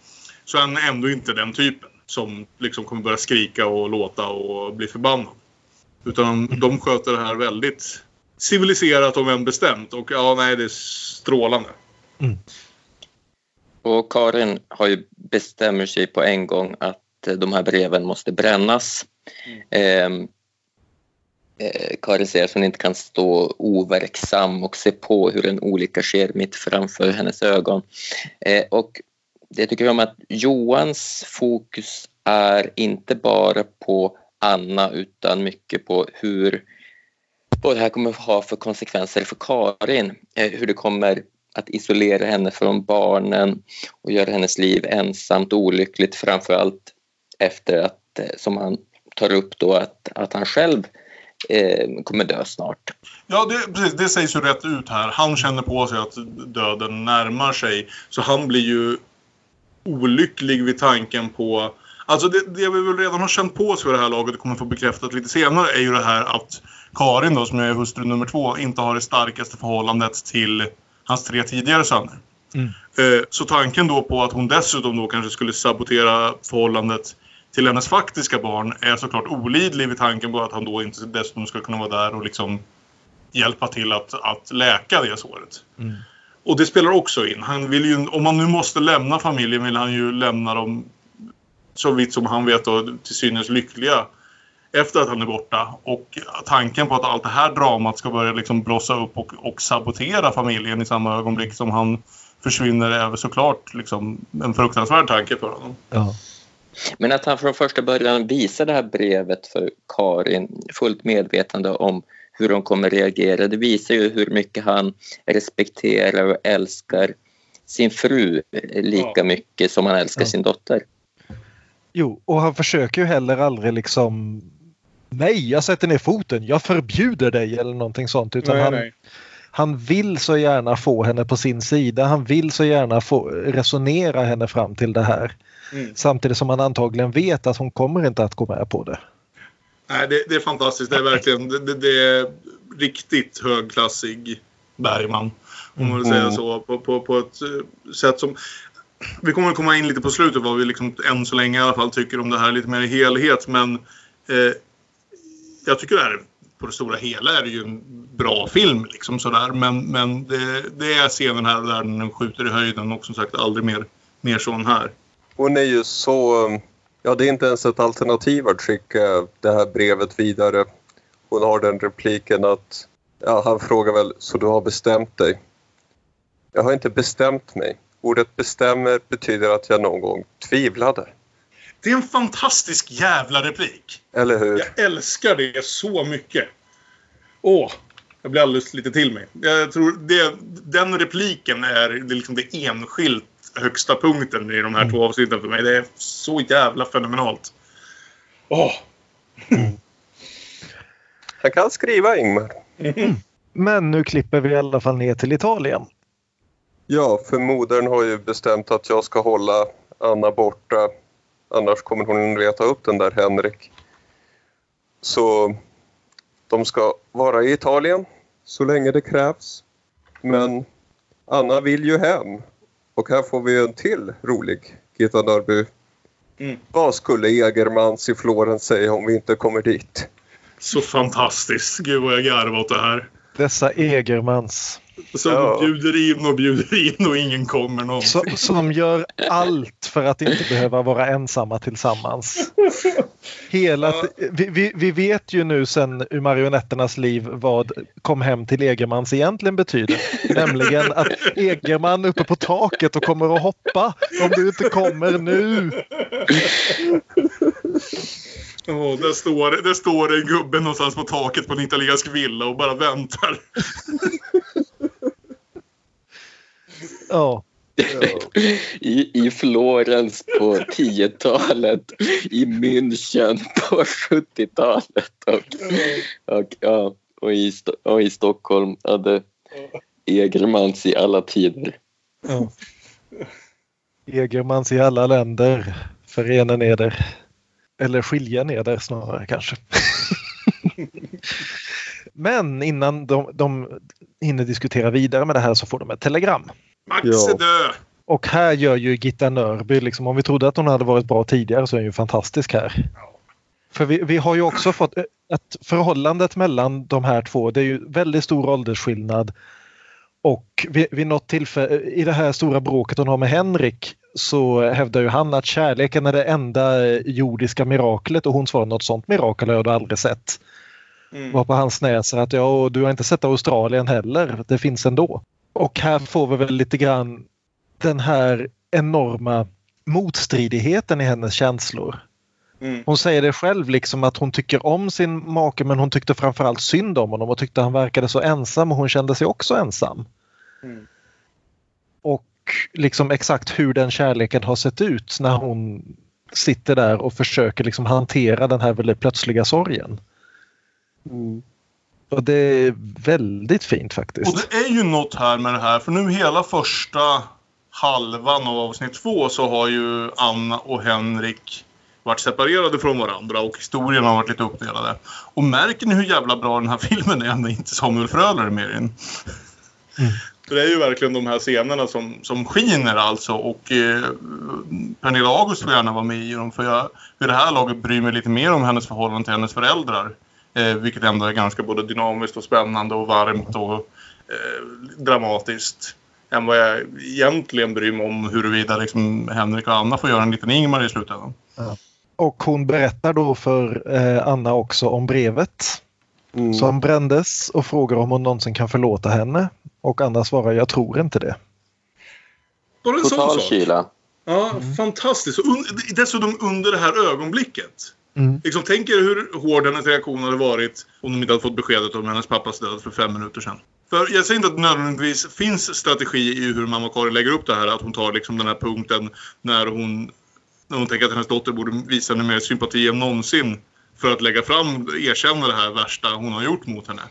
så är han ändå inte den typen som liksom kommer börja skrika och låta och bli förbannad. Utan de sköter det här väldigt civiliserat och men bestämt. Och ja, nej, det är strålande. Och Karin har ju bestämmer sig på en gång att eh, de här breven måste brännas. Ehm, eh, Karin säger att hon inte kan stå overksam och se på hur en olycka sker mitt framför hennes ögon. Eh, och det tycker jag om att Johans fokus är inte bara på Anna utan mycket på hur vad det här kommer att ha för konsekvenser för Karin. Eh, hur det kommer att isolera henne från barnen och göra hennes liv ensamt och olyckligt framförallt efter att, eh, som han tar upp då, att, att han själv eh, kommer dö snart. Ja, det, precis, det sägs ju rätt ut här. Han känner på sig att döden närmar sig. Så han blir ju olycklig vid tanken på... Alltså det, det vi väl redan har känt på oss för det här laget och kommer få bekräftat lite senare är ju det här att Karin då, som är hustru nummer två, inte har det starkaste förhållandet till hans tre tidigare söner. Mm. Eh, Så tanken då på att hon dessutom då kanske skulle sabotera förhållandet till hennes faktiska barn är såklart olidlig vid tanken på att han då inte dessutom ska kunna vara där och liksom hjälpa till att, att läka det såret. Mm. Och det spelar också in. Han vill ju, om man nu måste lämna familjen vill han ju lämna dem så vitt som han vet då, till synes lyckliga efter att han är borta. Och tanken på att allt det här dramat ska börja liksom blossa upp och, och sabotera familjen i samma ögonblick som han försvinner är väl såklart liksom en fruktansvärd tanke för honom. Ja. Men att han från första början visar det här brevet för Karin fullt medvetande om hur hon kommer reagera. Det visar ju hur mycket han respekterar och älskar sin fru lika mycket som han älskar Ja. sin dotter. Jo, och han försöker ju heller aldrig liksom Nej, jag sätter ner foten, jag förbjuder dig eller någonting sånt. Utan Nej, han, nej. han vill så gärna få henne på sin sida. Han vill så gärna få resonera henne fram till det här. Mm. Samtidigt som han antagligen vet att hon kommer inte att gå med på det. Nej, det, det är fantastiskt. Det är verkligen det, det, är riktigt högklassig Bergman. Om man vill säga Mm. så. På, på, på ett eh, sätt som... vi kommer att komma in lite på slutet vad vi liksom, än så länge i alla fall tycker om det här lite mer i helhet. Men eh, jag tycker det här på det stora hela är det ju en bra film. Liksom sådär. Men, men det, det är scenen här där den skjuter i höjden och som sagt aldrig mer, mer sån här. Hon är ju så... Ja, det är inte ens ett alternativ att skicka det här brevet vidare. Hon har den repliken att... Ja, han frågar väl, så du har bestämt dig? Jag har inte bestämt mig. Ordet bestämmer betyder att jag någon gång tvivlade. Det är en fantastisk jävla replik. Eller hur? Jag älskar det så mycket. Åh, jag blir alldeles lite till mig. Jag tror det, den repliken är, det liksom det enskilt högsta punkten i de här två avsnitten för mig. Det är så jävla fenomenalt. Åh! Han kan skriva, Ingmar. Men nu klipper vi i alla fall ner till Italien. Ja, för modern har ju bestämt att jag ska hålla Anna borta. Annars kommer hon reta upp den där Henrik. Så de ska vara i Italien så länge det krävs. Men Anna vill ju hem. Och här får vi en till rolig Gitta Norrby. Mm. Vad skulle Egermans i Florens säga om vi inte kommer dit? Så fantastiskt. Gud vad jag garvar åt det här. Dessa Egermans. Som Ja. bjuder in och bjuder in och ingen kommer någonsin. Som, som gör allt för att inte behöva vara ensamma tillsammans. Hela, vi, vi, vi vet ju nu sen ur marionetternas liv vad kom hem till Egermans egentligen betyder. Nämligen att Egerman uppe på taket och kommer att hoppa om du inte kommer nu. Åh, där, står, där står en gubbe någonstans på taket på en italiensk villa och bara väntar. Ja. I, I Florens på 10-talet, i München på 70-talet och, och, ja, och, i, och i Stockholm hade Egermans i alla tider. Ja. Egermans i alla länder. Förena eder. Eller skilja eder snarare kanske. Men innan de, de hinner diskutera vidare med det här så får de ett telegram. Max är död! Och här gör ju Gitta Nörby, liksom, om vi trodde att hon hade varit bra tidigare så är hon ju fantastisk här. För vi, vi har ju också fått att förhållandet mellan de här två, det är ju väldigt stor åldersskillnad. Och vid, vid något tillfälle, i det här stora bråket hon har med Henrik så hävdar ju han att kärleken är det enda jordiska miraklet och hon svarar något sånt mirakel har jag aldrig sett. Mm. Var på hans näsa att ja, och du har inte sett Australien heller, det finns ändå. Och här får vi väl lite grann den här enorma motstridigheten i hennes känslor. Mm. Hon säger det själv liksom att hon tycker om sin make men hon tyckte framförallt synd om honom och tyckte han verkade så ensam och hon kände sig också ensam. Mm. Och liksom exakt hur den kärleken har sett ut när hon sitter där och försöker liksom hantera den här väldigt plötsliga sorgen. Och det är väldigt fint faktiskt. Och det är ju något här med det här, för nu hela första halvan av avsnitt två så har ju Anna och Henrik varit separerade från varandra och historien har varit lite uppdelade. Och märker ni hur jävla bra den här filmen är när inte Samuel Fröler är med i den? För det är ju verkligen de här scenerna som, som skiner alltså och eh, Pernilla August får gärna vara med i dem för jag vid det här laget bryr mig lite mer om hennes förhållande till hennes föräldrar. Eh, vilket ändå är ganska både dynamiskt och spännande och varmt och eh, dramatiskt. Än vad jag egentligen bryr mig om huruvida liksom Henrik och Anna får göra en liten Ingmar i slutändan. Och hon berättar då för eh, Anna också om brevet som brändes och frågar om hon någonsin kan förlåta henne. Och Anna svarar jag tror inte det. Bara en sån Total sak. kyla. Ja, fantastiskt. Och un dessutom under det här ögonblicket. Mm. Liksom, tänk er hur hård hennes reaktion hade varit om de inte hade fått beskedet om hennes pappas död för fem minuter sedan. För jag säger inte att det nödvändigtvis finns strategi i hur mamma Karin lägger upp det här. Att hon tar liksom den här punkten när hon, när hon tänker att hennes dotter borde visa henne mer sympati än någonsin. För att lägga fram, erkänna det här värsta hon har gjort mot henne.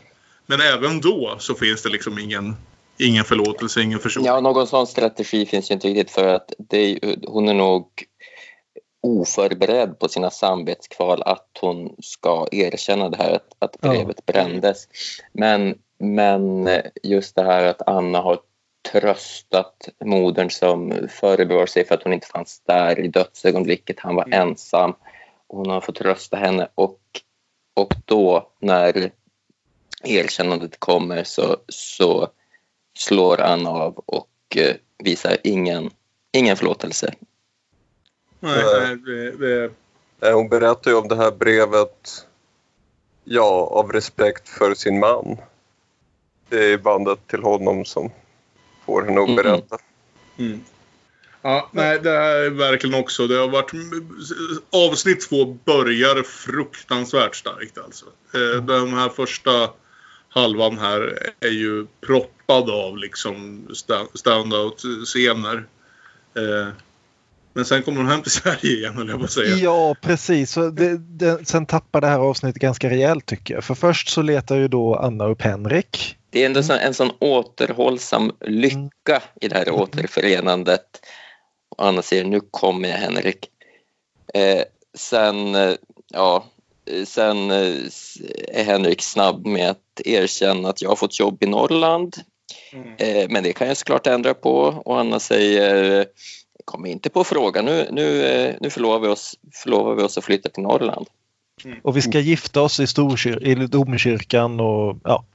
Men även då så finns det liksom ingen, ingen förlåtelse, ingen försoning. Ja, någon sån strategi finns ju inte riktigt för att det hon är nog oförberedd på sina samvetskval att hon ska erkänna det här att, att Ja. brevet brändes. Men, men just det här att Anna har tröstat modern som förebrår sig för att hon inte fanns där i dödsögonblicket. Han var ensam. Hon har fått trösta henne och, och då när erkännandet kommer så, så slår Anna av och eh, visar ingen, ingen förlåtelse. Nej, nej, Eh, Hon berättar ju om det här brevet, ja, av respekt för sin man. Det är bandet till honom som får henne att berätta. Mm. Ja, nej, det här är verkligen också. Det har varit... Avsnitt två börjar fruktansvärt starkt alltså. Eh, Den här första halvan här är ju proppad av liksom sta- standout-scener. Men sen kommer de hem till Sverige igen, höll jag på att säga. Ja, precis. Så det, det, sen tappar det här avsnittet ganska rejält tycker jag. För först så letar ju då Anna upp Henrik. Det är ändå så, en sån återhållsam lycka i det här återförenandet. Och Anna säger nu kommer jag Henrik. Eh, sen, eh, ja, sen eh, är Henrik snabb med att erkänna att jag har fått jobb i Norrland. Eh, men det kan jag såklart ändra på och Anna säger kom inte på frågan, nu, nu, eh, nu förlovar, vi oss, förlovar vi oss att flytta till Norrland. Och vi ska gifta oss i, storkyr- i domkyrkan och ja,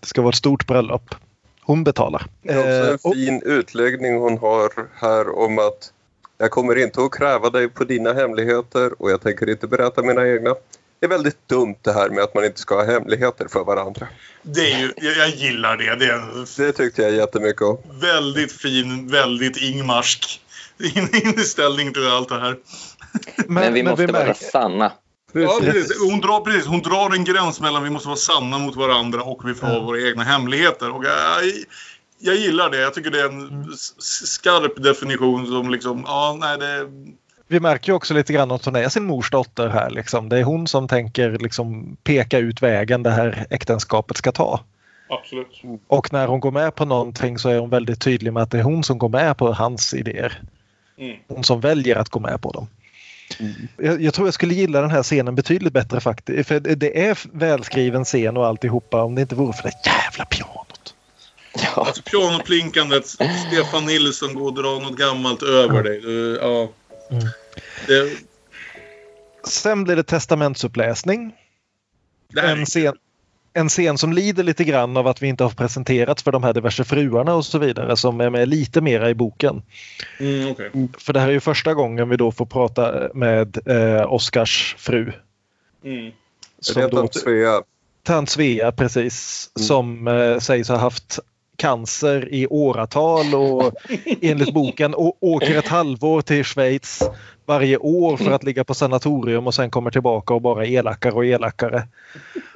det ska vara ett stort bröllop. Hon betalar. Det är Eh, också en fin utläggning hon har här om att jag kommer inte att kräva dig på dina hemligheter och jag tänker inte berätta mina egna. Det är väldigt dumt det här med att man inte ska ha hemligheter för varandra. Det är ju, jag, gillar det. Det är en Det tyckte jag jättemycket om. väldigt fin, väldigt Ingmarsk in- inställning till allt det här. Men, vi måste vara sanna. Ja, precis. Hon, drar, precis. Hon drar en gräns mellan vi måste vara sanna mot varandra och vi får ha våra egna hemligheter. Och jag, jag gillar det. Jag tycker det är en s- skarp definition som liksom, ja, nej det... Vi märker ju också lite grann att hon är sin mors dotter här. Liksom. Det är hon som tänker liksom, peka ut vägen det här äktenskapet ska ta. Absolut. Och när hon går med på någonting så är hon väldigt tydlig med att det är hon som går med på hans idéer. Mm. Hon som väljer att gå med på dem. Jag, jag tror jag skulle gilla den här scenen betydligt bättre faktiskt. För det det är välskriven scen och alltihopa om det inte vore för det jävla pianot. Alltså pianoplinkandet, Stefan Nilsson går och drar något gammalt över dig. Du, Ja. Det, Sen blir det testamentsuppläsning. det här En scen, en scen som lider lite grann av att vi inte har presenterats för de här diverse fruarna och så vidare som är med lite mera i boken. Mm, okej. För det här är ju första gången vi då får prata med eh, Oscars fru. Mm. Det är tant Svea. Tant Svea, precis. Som eh, sägs ha haft cancer i åratal och enligt boken åker ett halvår till Schweiz varje år för att ligga på sanatorium och sen kommer tillbaka och bara elakare och elakare.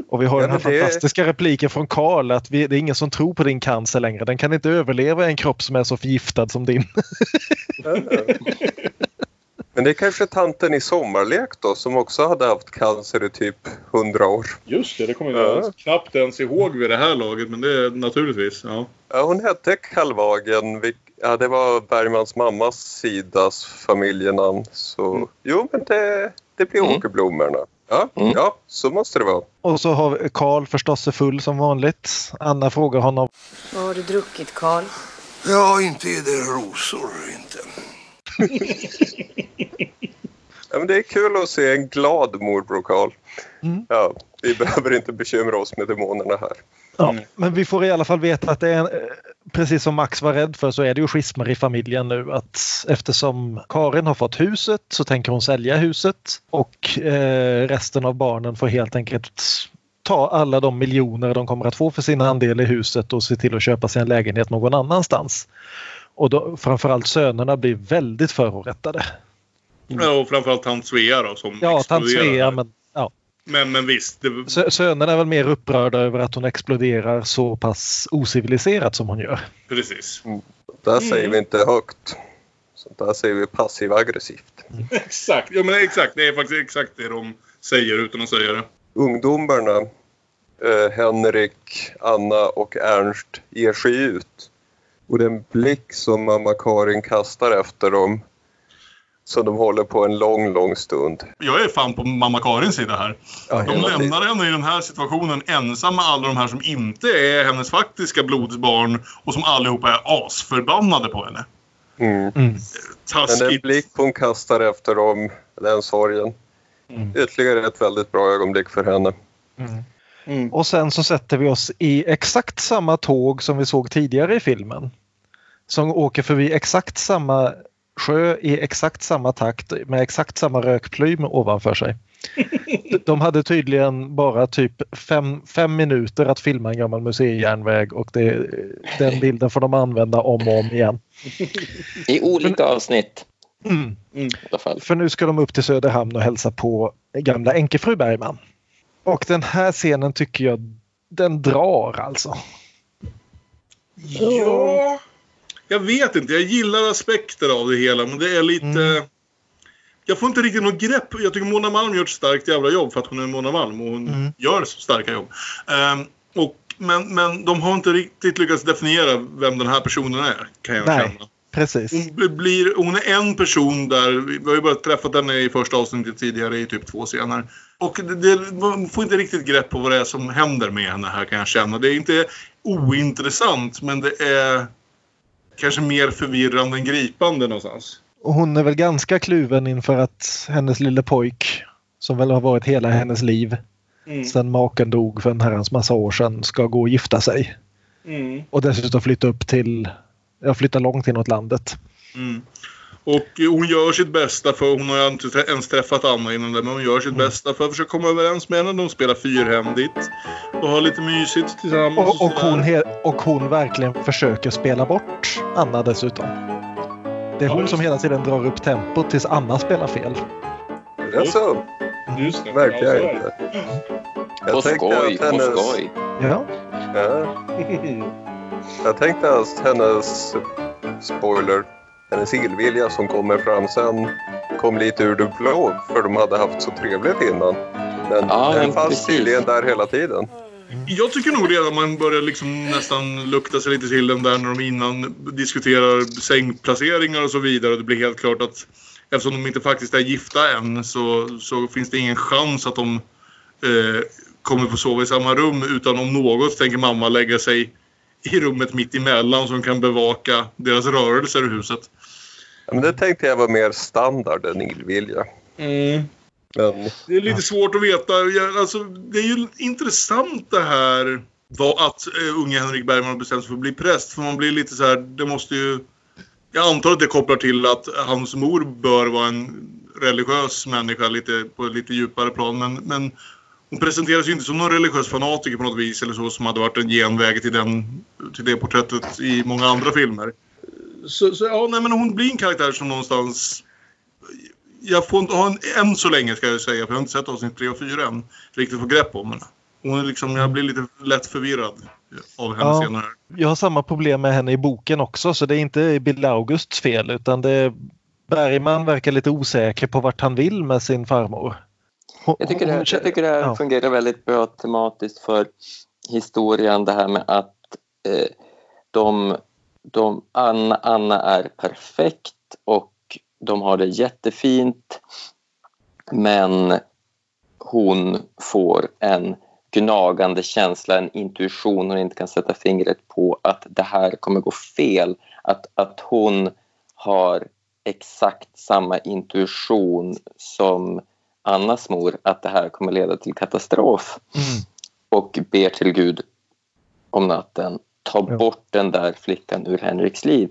Och vi har Ja, den här det- fantastiska repliken från Karl att vi, det är ingen som tror på din cancer längre. Den kan inte överleva i en kropp som är så förgiftad som din. Men det är kanske tanten i Sommarlek då som också hade haft cancer i typ 100 år. Just det, det kommer jag Ja. knappt ens ihåg vid det här laget. Men det är naturligtvis, ja. Ja, hon hette Kalvagen. Ja, det var Bergmans mammas sidas familjenamn. Så jo, men det, det blir åkerblommorna. Ja, ja, så måste det vara. Och så har Karl förstås sig full som vanligt. Anna frågar honom Vad har du druckit, Karl? Ja, inte är det rosor, inte. Ja, men det är kul att se en glad morbror Karl. Ja, vi behöver inte bekymra oss med demonerna här. Ja, men vi får i alla fall veta att det är, en- eh, precis som Max var rädd för, så är det ju schismer i familjen nu. Att eftersom Karin har fått huset så tänker hon sälja huset och eh, resten av barnen får helt enkelt ta alla de miljoner de kommer att få för sin andel i huset och se till att köpa sig en lägenhet någon annanstans. Och då, framförallt sönerna blir väldigt förorättade. Ja, Och framförallt tant Svea då som Ja, tant exploderar. Svea, men ja. Men, men visst. Det, Sö- Sönerna är väl mer upprörda över att hon exploderar så pass ociviliserat som hon gör. precis. Där säger vi inte högt. Så där säger vi passiv aggressivt. Exakt. Ja, men exakt. Det är faktiskt exakt det de säger utan att säga det. Ungdomarna, eh, Henrik, Anna och Ernst, ger sig ut. Och den blick som mamma Karin kastar efter dem Så de håller på en lång, lång stund. Jag är fan på mamma Karins sida här. Ja, de lämnar henne i den här situationen ensam med alla de här som inte är hennes faktiska blodsbarn och som allihopa är asförbannade på henne. Mm. Men Taskigt. den blick hon kastar efter dem, den sorgen. Ytterligare ett väldigt bra ögonblick för henne. Och sen så sätter vi oss i exakt samma tåg som vi såg tidigare i filmen. Som åker förbi exakt samma sjö i exakt samma takt med exakt samma rökplym ovanför sig. De hade tydligen bara typ fem, fem minuter att filma en gammal museijärnväg och det, den bilden får de använda om och om igen. I olika avsnitt. Mm. I alla fall. För nu ska de upp till Söderhamn och hälsa på gamla änkefru Bergman. Och den här scenen tycker jag den drar alltså. Ja, jag vet inte. Jag gillar aspekter av det hela, men det är lite... Jag får inte riktigt något grepp. Jag tycker Mona Malm gör ett starkt jävla jobb för att hon är Mona Malm och hon gör starka jobb. Ehm, och, men, men de har inte riktigt lyckats definiera vem den här personen är, kan jag Nej, känna. Precis. Hon, blir, hon är en person där, vi har ju bara träffat henne i första avsnittet tidigare i typ två scener. Och det, det, man får inte riktigt grepp på vad det är som händer med henne här kan jag känna. Det är inte ointressant men det är kanske mer förvirrande än gripande någonstans. Och hon är väl ganska kluven inför att hennes lille pojk, som väl har varit hela hennes liv Mm. sedan maken dog för en herrans massa år sedan, ska gå och gifta sig. Mm. Och dessutom flytta upp till, ja flytta långt inåt landet. Mm. Och hon gör sitt bästa för hon har inte ens träffat Anna innan det men hon gör sitt Mm. bästa för att försöka komma överens med henne. De spelar fyrhändigt och har lite mysigt tillsammans. Och, och, sådär. hon, och hon verkligen försöker spela bort Anna dessutom. Det är hon som hela tiden drar upp tempot tills Anna spelar fel. Det är så. Just det. Ja, jag så är inte. På Jag skoj, på hennes... skoj. Ja. Ja. Jag tänkte att hennes spoiler, hennes illvilja som kommer fram sen kom lite ur det blå för de hade haft så trevligt innan. Men Ja, den fanns tydligen där hela tiden. Jag tycker nog redan man börjar liksom nästan lukta sig lite till den där när de innan diskuterar sängplaceringar och så vidare. Och det blir helt klart att eftersom de inte faktiskt är gifta än så, så finns det ingen chans att de eh, kommer få sova i samma rum. Utan om något tänker mamma lägga sig i rummet mitt emellan som kan bevaka deras rörelser i huset. Ja, men det tänkte jag var mer standard än illvilja. Men Det är lite svårt att veta. Alltså, det är ju intressant det här att uh, unge Henrik Bergman bestämt sig för att bli präst. För man blir lite så här, det måste ju... Jag antar att det kopplar till att hans mor bör vara en religiös människa lite, på ett lite djupare plan. Men, men hon presenteras ju inte som någon religiös fanatiker på något vis eller så som hade varit en genväg till, den, till det porträttet i många andra filmer. Så, så ja, nej, men hon blir en karaktär som någonstans jag får inte ha en, än så länge ska jag säga, för jag har inte sett avsnitt 3 och 4 än, riktigt få grepp om henne. Hon är liksom, jag blir lite lätt förvirrad av henne Ja. senare. Jag har samma problem med henne i boken också så det är inte Bill Augusts fel utan det Bergman verkar lite osäker på vart han vill med sin farmor. Jag tycker det, jag tycker det ja. fungerar väldigt bra tematiskt för historien det här med att eh, de, de, Anna, Anna är perfekt och de har det jättefint men hon får en gnagande känsla, en intuition hon inte kan sätta fingret på att det här kommer gå fel. Att, att hon har exakt samma intuition som Annas mor att det här kommer leda till katastrof Mm. och ber till Gud om natten ta bort den där flickan ur Henriks liv.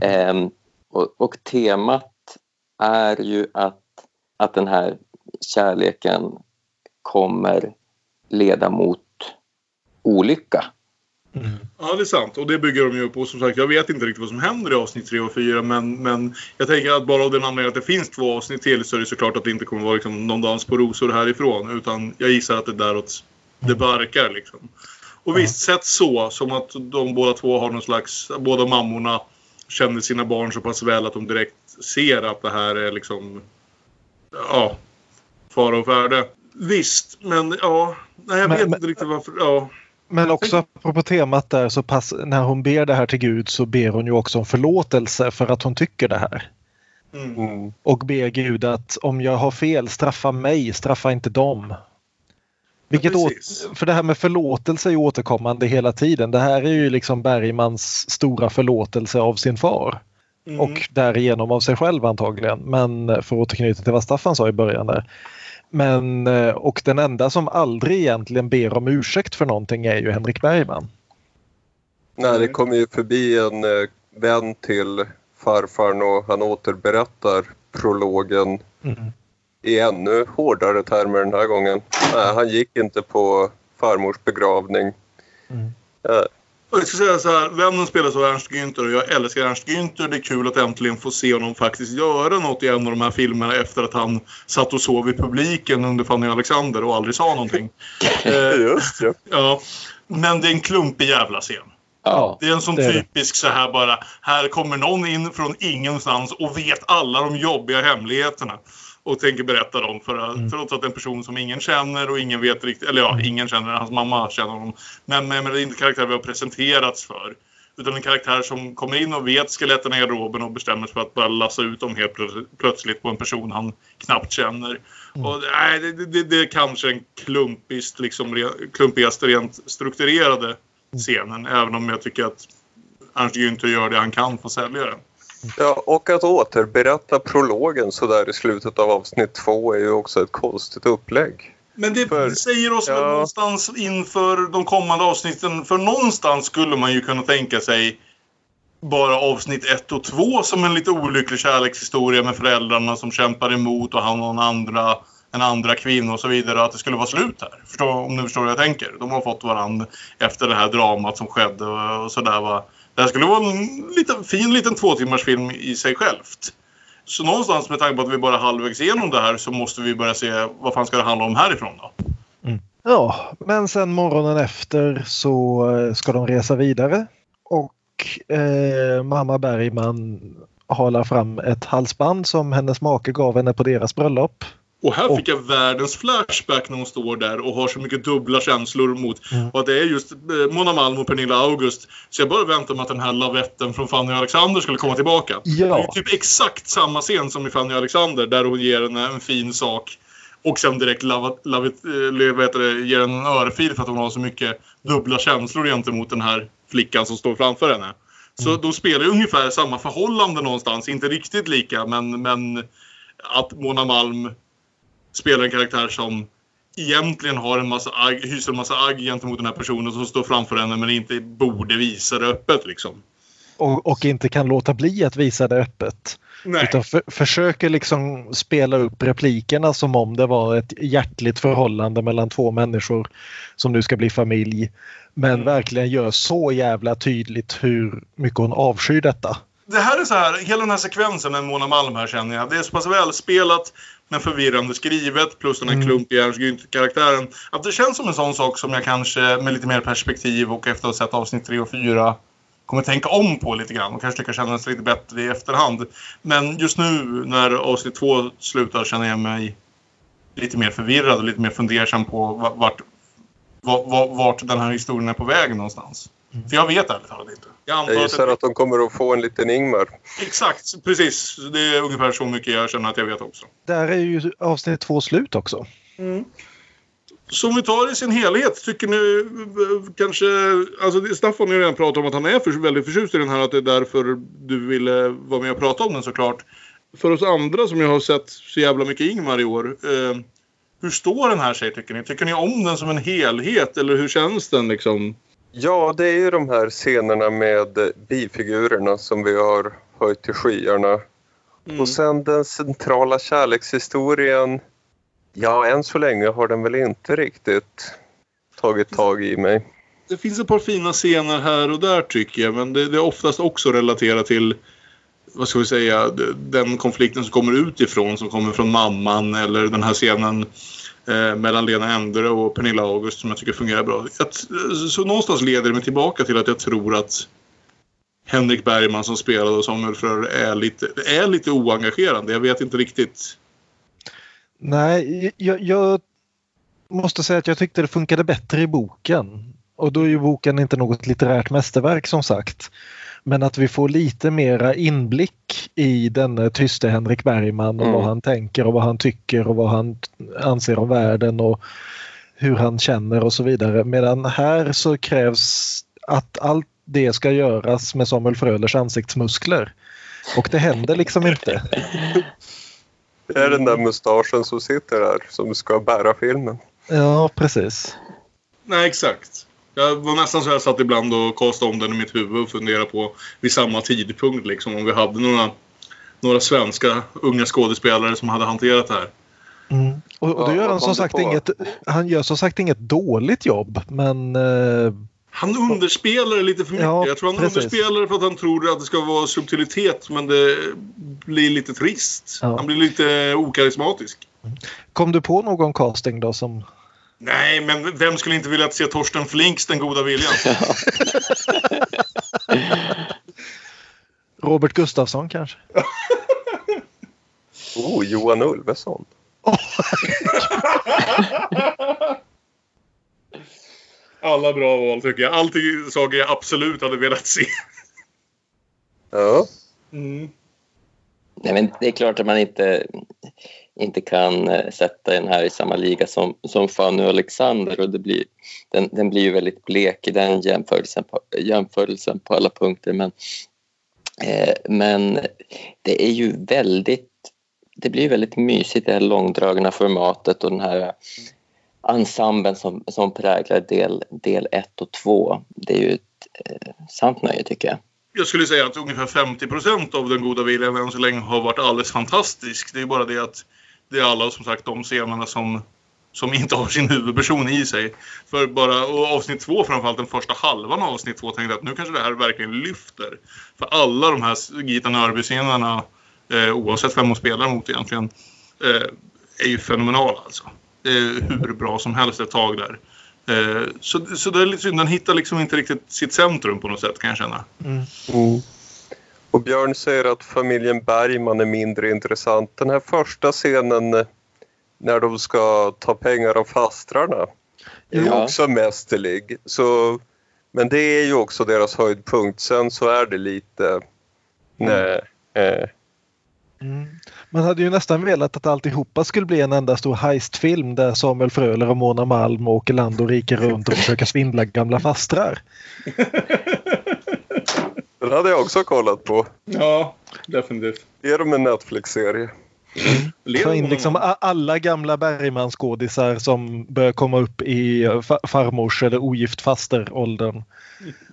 Ehm, och, och temat är ju att, att den här kärleken kommer leda mot olycka. Ja, det är sant. Och det bygger de ju på. Som sagt, jag vet inte riktigt vad som händer i avsnitt 3 och 4. Men, men jag tänker att bara av den anledningen att det finns två avsnitt till så är det såklart att det inte kommer vara liksom någon dans på rosor härifrån. Utan jag gissar att det är däråt det barkar liksom. Och visst, sett så. Som att de båda två har någon slags... Båda mammorna känner sina barn så pass väl att de direkt ser att det här är liksom... Ja. Fara och färde. Visst, men ja. Nej, jag Men- vet men- inte riktigt varför. Ja. Men också apropå temat där så pass, när hon ber det här till Gud så ber hon ju också om förlåtelse för att hon tycker det här. Mm. och ber Gud att om jag har fel, straffa mig, straffa inte dem. Vilket Ja, för det här med förlåtelse är ju återkommande hela tiden. Det här är ju liksom Bergmans stora förlåtelse av sin far. Mm. Och därigenom av sig själv antagligen. Men för att återknyta till vad Staffan sa i början där. Men, eh, och den enda som aldrig egentligen ber om ursäkt för någonting är ju Henrik Bergman. Nej, det kommer ju förbi en eh, vän till farfarn och han återberättar prologen Mm. i ännu hårdare termer den här gången. Nej, han gick inte på farmors begravning. Eh, Och jag ska säga så här, vännen spelas av Ernst Günther och jag älskar Ernst Günther. Det är kul att äntligen få se honom faktiskt göra något i en av de här filmerna efter att han satt och sov i publiken under Fanny Alexander och aldrig sa någonting. Eh, Just ja. ja. Men det är en klumpig jävla scen. Ja, Det är en sån det är det. typisk så här bara, här kommer någon in från ingenstans och vet alla de jobbiga hemligheterna. Och tänker berätta dem för att, trots att en person som ingen känner och ingen vet riktigt, eller ja, ingen känner, hans mamma känner honom. Men, men, det är inte karaktär vi har presenterats för. Utan en karaktär som kommer in och vet skeletten i garderoben och bestämmer sig för att bara lassa ut dem helt plö- plötsligt på en person han knappt känner. Och, nej, det, det, det, är kanske den klumpigast, liksom, re- klumpigaste rent strukturerade scenen. Även om jag tycker att Ernst Günther gör det han kan för att sälja den. Ja, och att återberätta prologen så där i slutet av avsnitt två är ju också ett konstigt upplägg. Men det För- säger oss väl ja. någonstans inför de kommande avsnitten. För någonstans skulle man ju kunna tänka sig bara avsnitt ett och två som en lite olycklig kärlekshistoria med föräldrarna som kämpar emot och han och en andra, en andra kvinna och så vidare. Att det skulle vara slut här. Förstå, om du förstår vad jag tänker. De har fått varandra efter det här dramat som skedde och, sådär. Det här skulle vara en liten, fin liten två timmars film i sig självt. Så någonstans med tanke på att vi bara är halvvägs igenom det här så måste vi börja se vad fan ska det handla om härifrån då? Ja, men sen morgonen efter så eh, ska de resa vidare och eh, mamma Bergman halar fram ett halsband som hennes make gav henne på deras bröllop. Och här fick jag världens flashback när hon står där och har så mycket dubbla känslor mot och att det är just eh, Mona Malm och Pernilla August. Så jag bara väntar mig att den här lavetten från Fanny och Alexander skulle komma tillbaka. Ja. Det är typ exakt samma scen som i Fanny och Alexander där hon ger henne en fin sak och sen direkt lavat, lavat, eh, det, ger henne en örfil för att hon har så mycket dubbla känslor gentemot den här flickan som står framför henne. Så de spelar ungefär samma förhållande någonstans. Inte riktigt lika men, men att Mona Malm spelar en karaktär som egentligen har en massa agg, hyser en massa agg gentemot den här personen som står framför henne men inte borde visa det öppet liksom. Och, och inte kan låta bli att visa det öppet. Nej. Utan för, försöker liksom spela upp replikerna som om det var ett hjärtligt förhållande mellan två människor som nu ska bli familj. Men Mm. verkligen gör så jävla tydligt hur mycket hon avskyr detta. Det här är så här, hela den här sekvensen med Mona Malm här känner jag. Det är så pass välspelat men förvirrande skrivet plus den här Mm. klumpiga Ernst Günther-karaktären. Att det känns som en sån sak som jag kanske med lite mer perspektiv och efter att ha sett avsnitt 3 och 4 kommer tänka om på lite grann och kanske tycka kännas lite bättre i efterhand. Men just nu när avsnitt 2 slutar känner jag mig lite mer förvirrad och lite mer fundersam på va- vart, va- va- vart den här historien är på väg någonstans. För jag vet ärligt talat inte. Jag antar Jag att gissar att de kommer att få en liten Ingmar. Exakt, precis. Det är ungefär så mycket jag känner att jag vet också. Där är ju avsnitt två slut också. Så om vi tar det i sin helhet, tycker ni kanske... Alltså Staffan har ju redan pratat om att han är för, väldigt förtjust i den här, att det är därför du ville vara med och prata om den såklart. För oss andra som jag har sett så jävla mycket Ingmar i år. Eh, hur står den här sig tycker ni? Tycker ni om den som en helhet eller hur känns den liksom? Ja, det är ju de här scenerna med bifigurerna som vi har höjt till skyarna. Och sen den centrala kärlekshistorien. Ja, än så länge har den väl inte riktigt tagit tag i mig. Det finns ett par fina scener här och där tycker jag. Men det, det är oftast också relaterat till vad ska vi säga, den konflikten som kommer utifrån. Som kommer från mamman eller den här scenen eh, mellan Lena Endre och Pernilla August som jag tycker fungerar bra. Att, eh, så någonstans leder det mig tillbaka till att jag tror att Henrik Bergman som spelade Samuel Fröre är lite, är lite oengagerande. Jag vet inte riktigt. Nej, jag, jag måste säga att jag tyckte det funkade bättre i boken. Och då är ju boken inte något litterärt mästerverk som sagt. Men att vi får lite mera inblick i denne tyste Henrik Bergman och Mm. vad han tänker och vad han tycker och vad han anser om världen och hur han känner och så vidare. Medan här så krävs att allt det ska göras med Samuel Frölers ansiktsmuskler. Och det händer liksom inte. Det är den där mustaschen som sitter där som ska bära filmen. Ja, precis. Nej, exakt. Jag var nästan så jag satt ibland och kastade om den i mitt huvud och funderade på vid samma tidpunkt liksom om vi hade några, några svenska unga skådespelare som hade hanterat det här. Mm. Och, och då Ja, gör vad han som sagt på? inget, han gör som sagt inget dåligt jobb men eh, Han underspelar det lite för mycket. Ja, jag tror han precis. underspelar det för att han tror att det ska vara subtilitet men det blir lite trist. Ja. Han blir lite okarismatisk. kom du på någon casting då som Nej, men vem skulle inte vilja se Torsten Flinks Den goda viljan? Robert Gustafsson kanske? Oh, Johan Ulveson. Alla bra val tycker jag. Alltid saker jag absolut hade velat se. Ja. Mm. Nej, men det är klart att man inte, inte kan eh, sätta den här i samma liga som, som Fanny och Alexander. Och det blir, den, den blir ju väldigt blek i den jämförelsen på, jämförelsen på alla punkter. Men, eh, men det är ju väldigt det blir väldigt mysigt det här långdragna formatet och den här ensemblen som, som präglar del, del ett och två. Det är ju ett eh, sant nöje tycker jag. Jag skulle säga att ungefär 50 procent av Den goda viljan än så länge har varit alldeles fantastisk. Det är bara det att det är alla som sagt de scenerna som, som inte har sin huvudperson i sig. För bara och avsnitt två, framförallt den första halvan av avsnitt två, tänkte jag att nu kanske det här verkligen lyfter. För alla de här Gita Nörby-scenerna, eh, oavsett vem hon spelar mot egentligen, eh, är ju fenomenala alltså. Det är hur bra som helst ett tag där. Eh, så, så det är lite synd, den hittar liksom inte riktigt sitt centrum på något sätt kan jag känna. Mm. Och Björn säger att familjen Bergman är mindre intressant. Den här första scenen eh, när de ska ta pengar av fastrarna är ju Ja. också mästerlig. Så, men det är ju också deras höjdpunkt. Sen så är det lite... Nej. Eh. Man hade ju nästan velat att alltihopa skulle bli en enda stor heistfilm där Samuel Fröler och Mona Malm åker land och rike runt och försöker svindla gamla fastrar. Den hade jag också kollat på. Ja, definitivt. Ge dem en Netflix-serie. Ta in liksom alla gamla Bergman-skådisar som börjar komma upp i fa- farmors eller ogift fasteråldern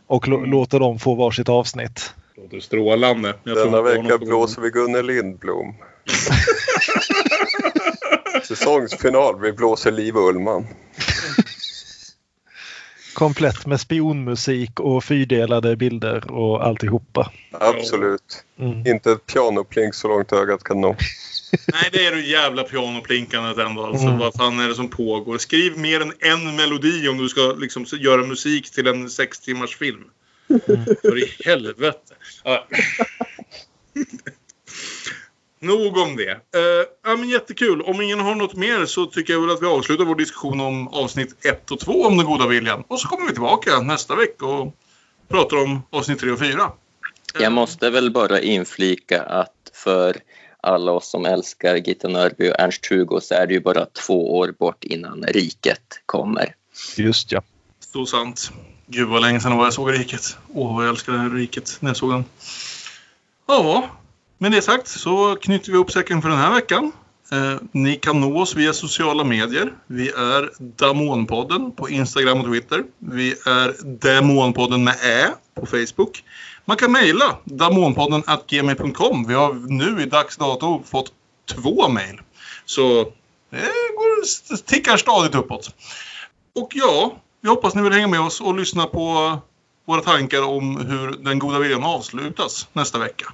och lå- låter dem få varsitt avsnitt. Låter strålande. Jag Denna vecka blåser vi Gunnel Lindblom. Säsongsfinal, vi blåser Liv Ullman. Komplett med spionmusik och fyrdelade bilder och alltihopa. Absolut. Mm. Inte ett pianoplink så långt ögat kan nå. Nej, det är det jävla pianoplinkandet ändå. Alltså, Mm. Vad fan är det som pågår? Skriv mer än en melodi om du ska liksom göra musik till en sex timmars film. För i helvete. Ja. Nog om det. Uh, ja, men jättekul. Om ingen har något mer så tycker jag väl att vi avslutar vår diskussion om avsnitt 1 och 2 om den goda viljan. Och så kommer vi tillbaka nästa vecka och pratar om avsnitt 3 och 4. Jag måste väl bara inflika att för alla oss som älskar Gitta Nörby och Ernst-Hugo så är det ju bara två år bort innan Riket kommer. Just ja. Så sant. Gud vad länge sedan var jag såg Riket. Åh, vad jag älskar det här Riket när jag såg den. Ja, med det sagt så knyter vi upp säcken för den här veckan. Eh, ni kan nå oss via sociala medier. Vi är Damonpodden på Instagram och Twitter. Vi är Demonpodden med Ä på Facebook. Man kan mejla damonpodden gmail.com. Vi har nu i dags dato fått två mejl. Så det går, tickar stadigt uppåt. Och ja, vi hoppas ni vill hänga med oss och lyssna på våra tankar om hur den goda viljan avslutas nästa vecka.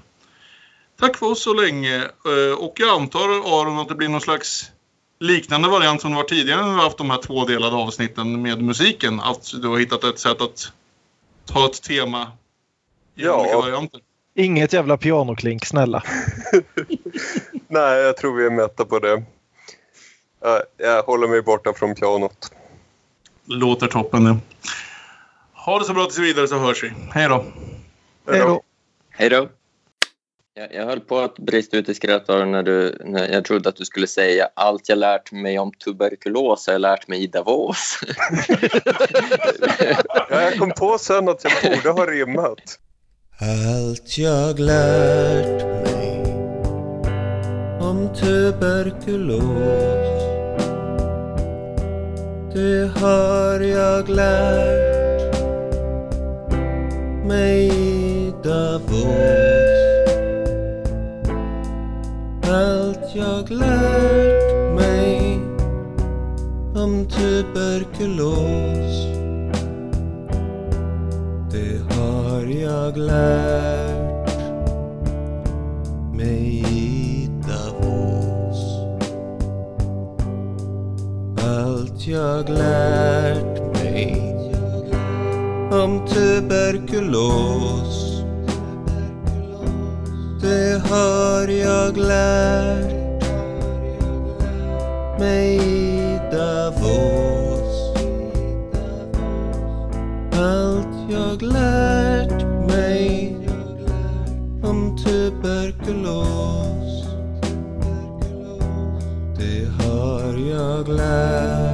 Tack för oss så länge eh, och jag antar Aron att det blir någon slags liknande variant som det var tidigare när vi har haft de här tvådelade avsnitten med musiken. Att du har hittat ett sätt att ta ett tema i Ja. olika varianter. Inget jävla pianoklink, snälla. Nej, jag tror vi är mätta på det. Ja, Jag håller mig borta från pianot. Låter toppen nu. Ha det så bra tills vidare så hörs vi. Hej då! Hej då! Hej då. Jag, jag höll på att brista ut i skratt när, du, när jag trodde att du skulle säga allt jag lärt mig om tuberkulos har jag lärt mig i Davos. Ja, jag kom på sen att jag borde ha rimmat. Allt jag lärt mig om tuberkulos Det har jag lärt mig i Davos allt jag lärt mig om typ tuberkulos Det har jag lärt mig i Davos. Allt jag lärt mig om typ tuberkulos det har jag lärt mig i Davos. Allt jag lärt mig om tuberkulos, det har jag lärt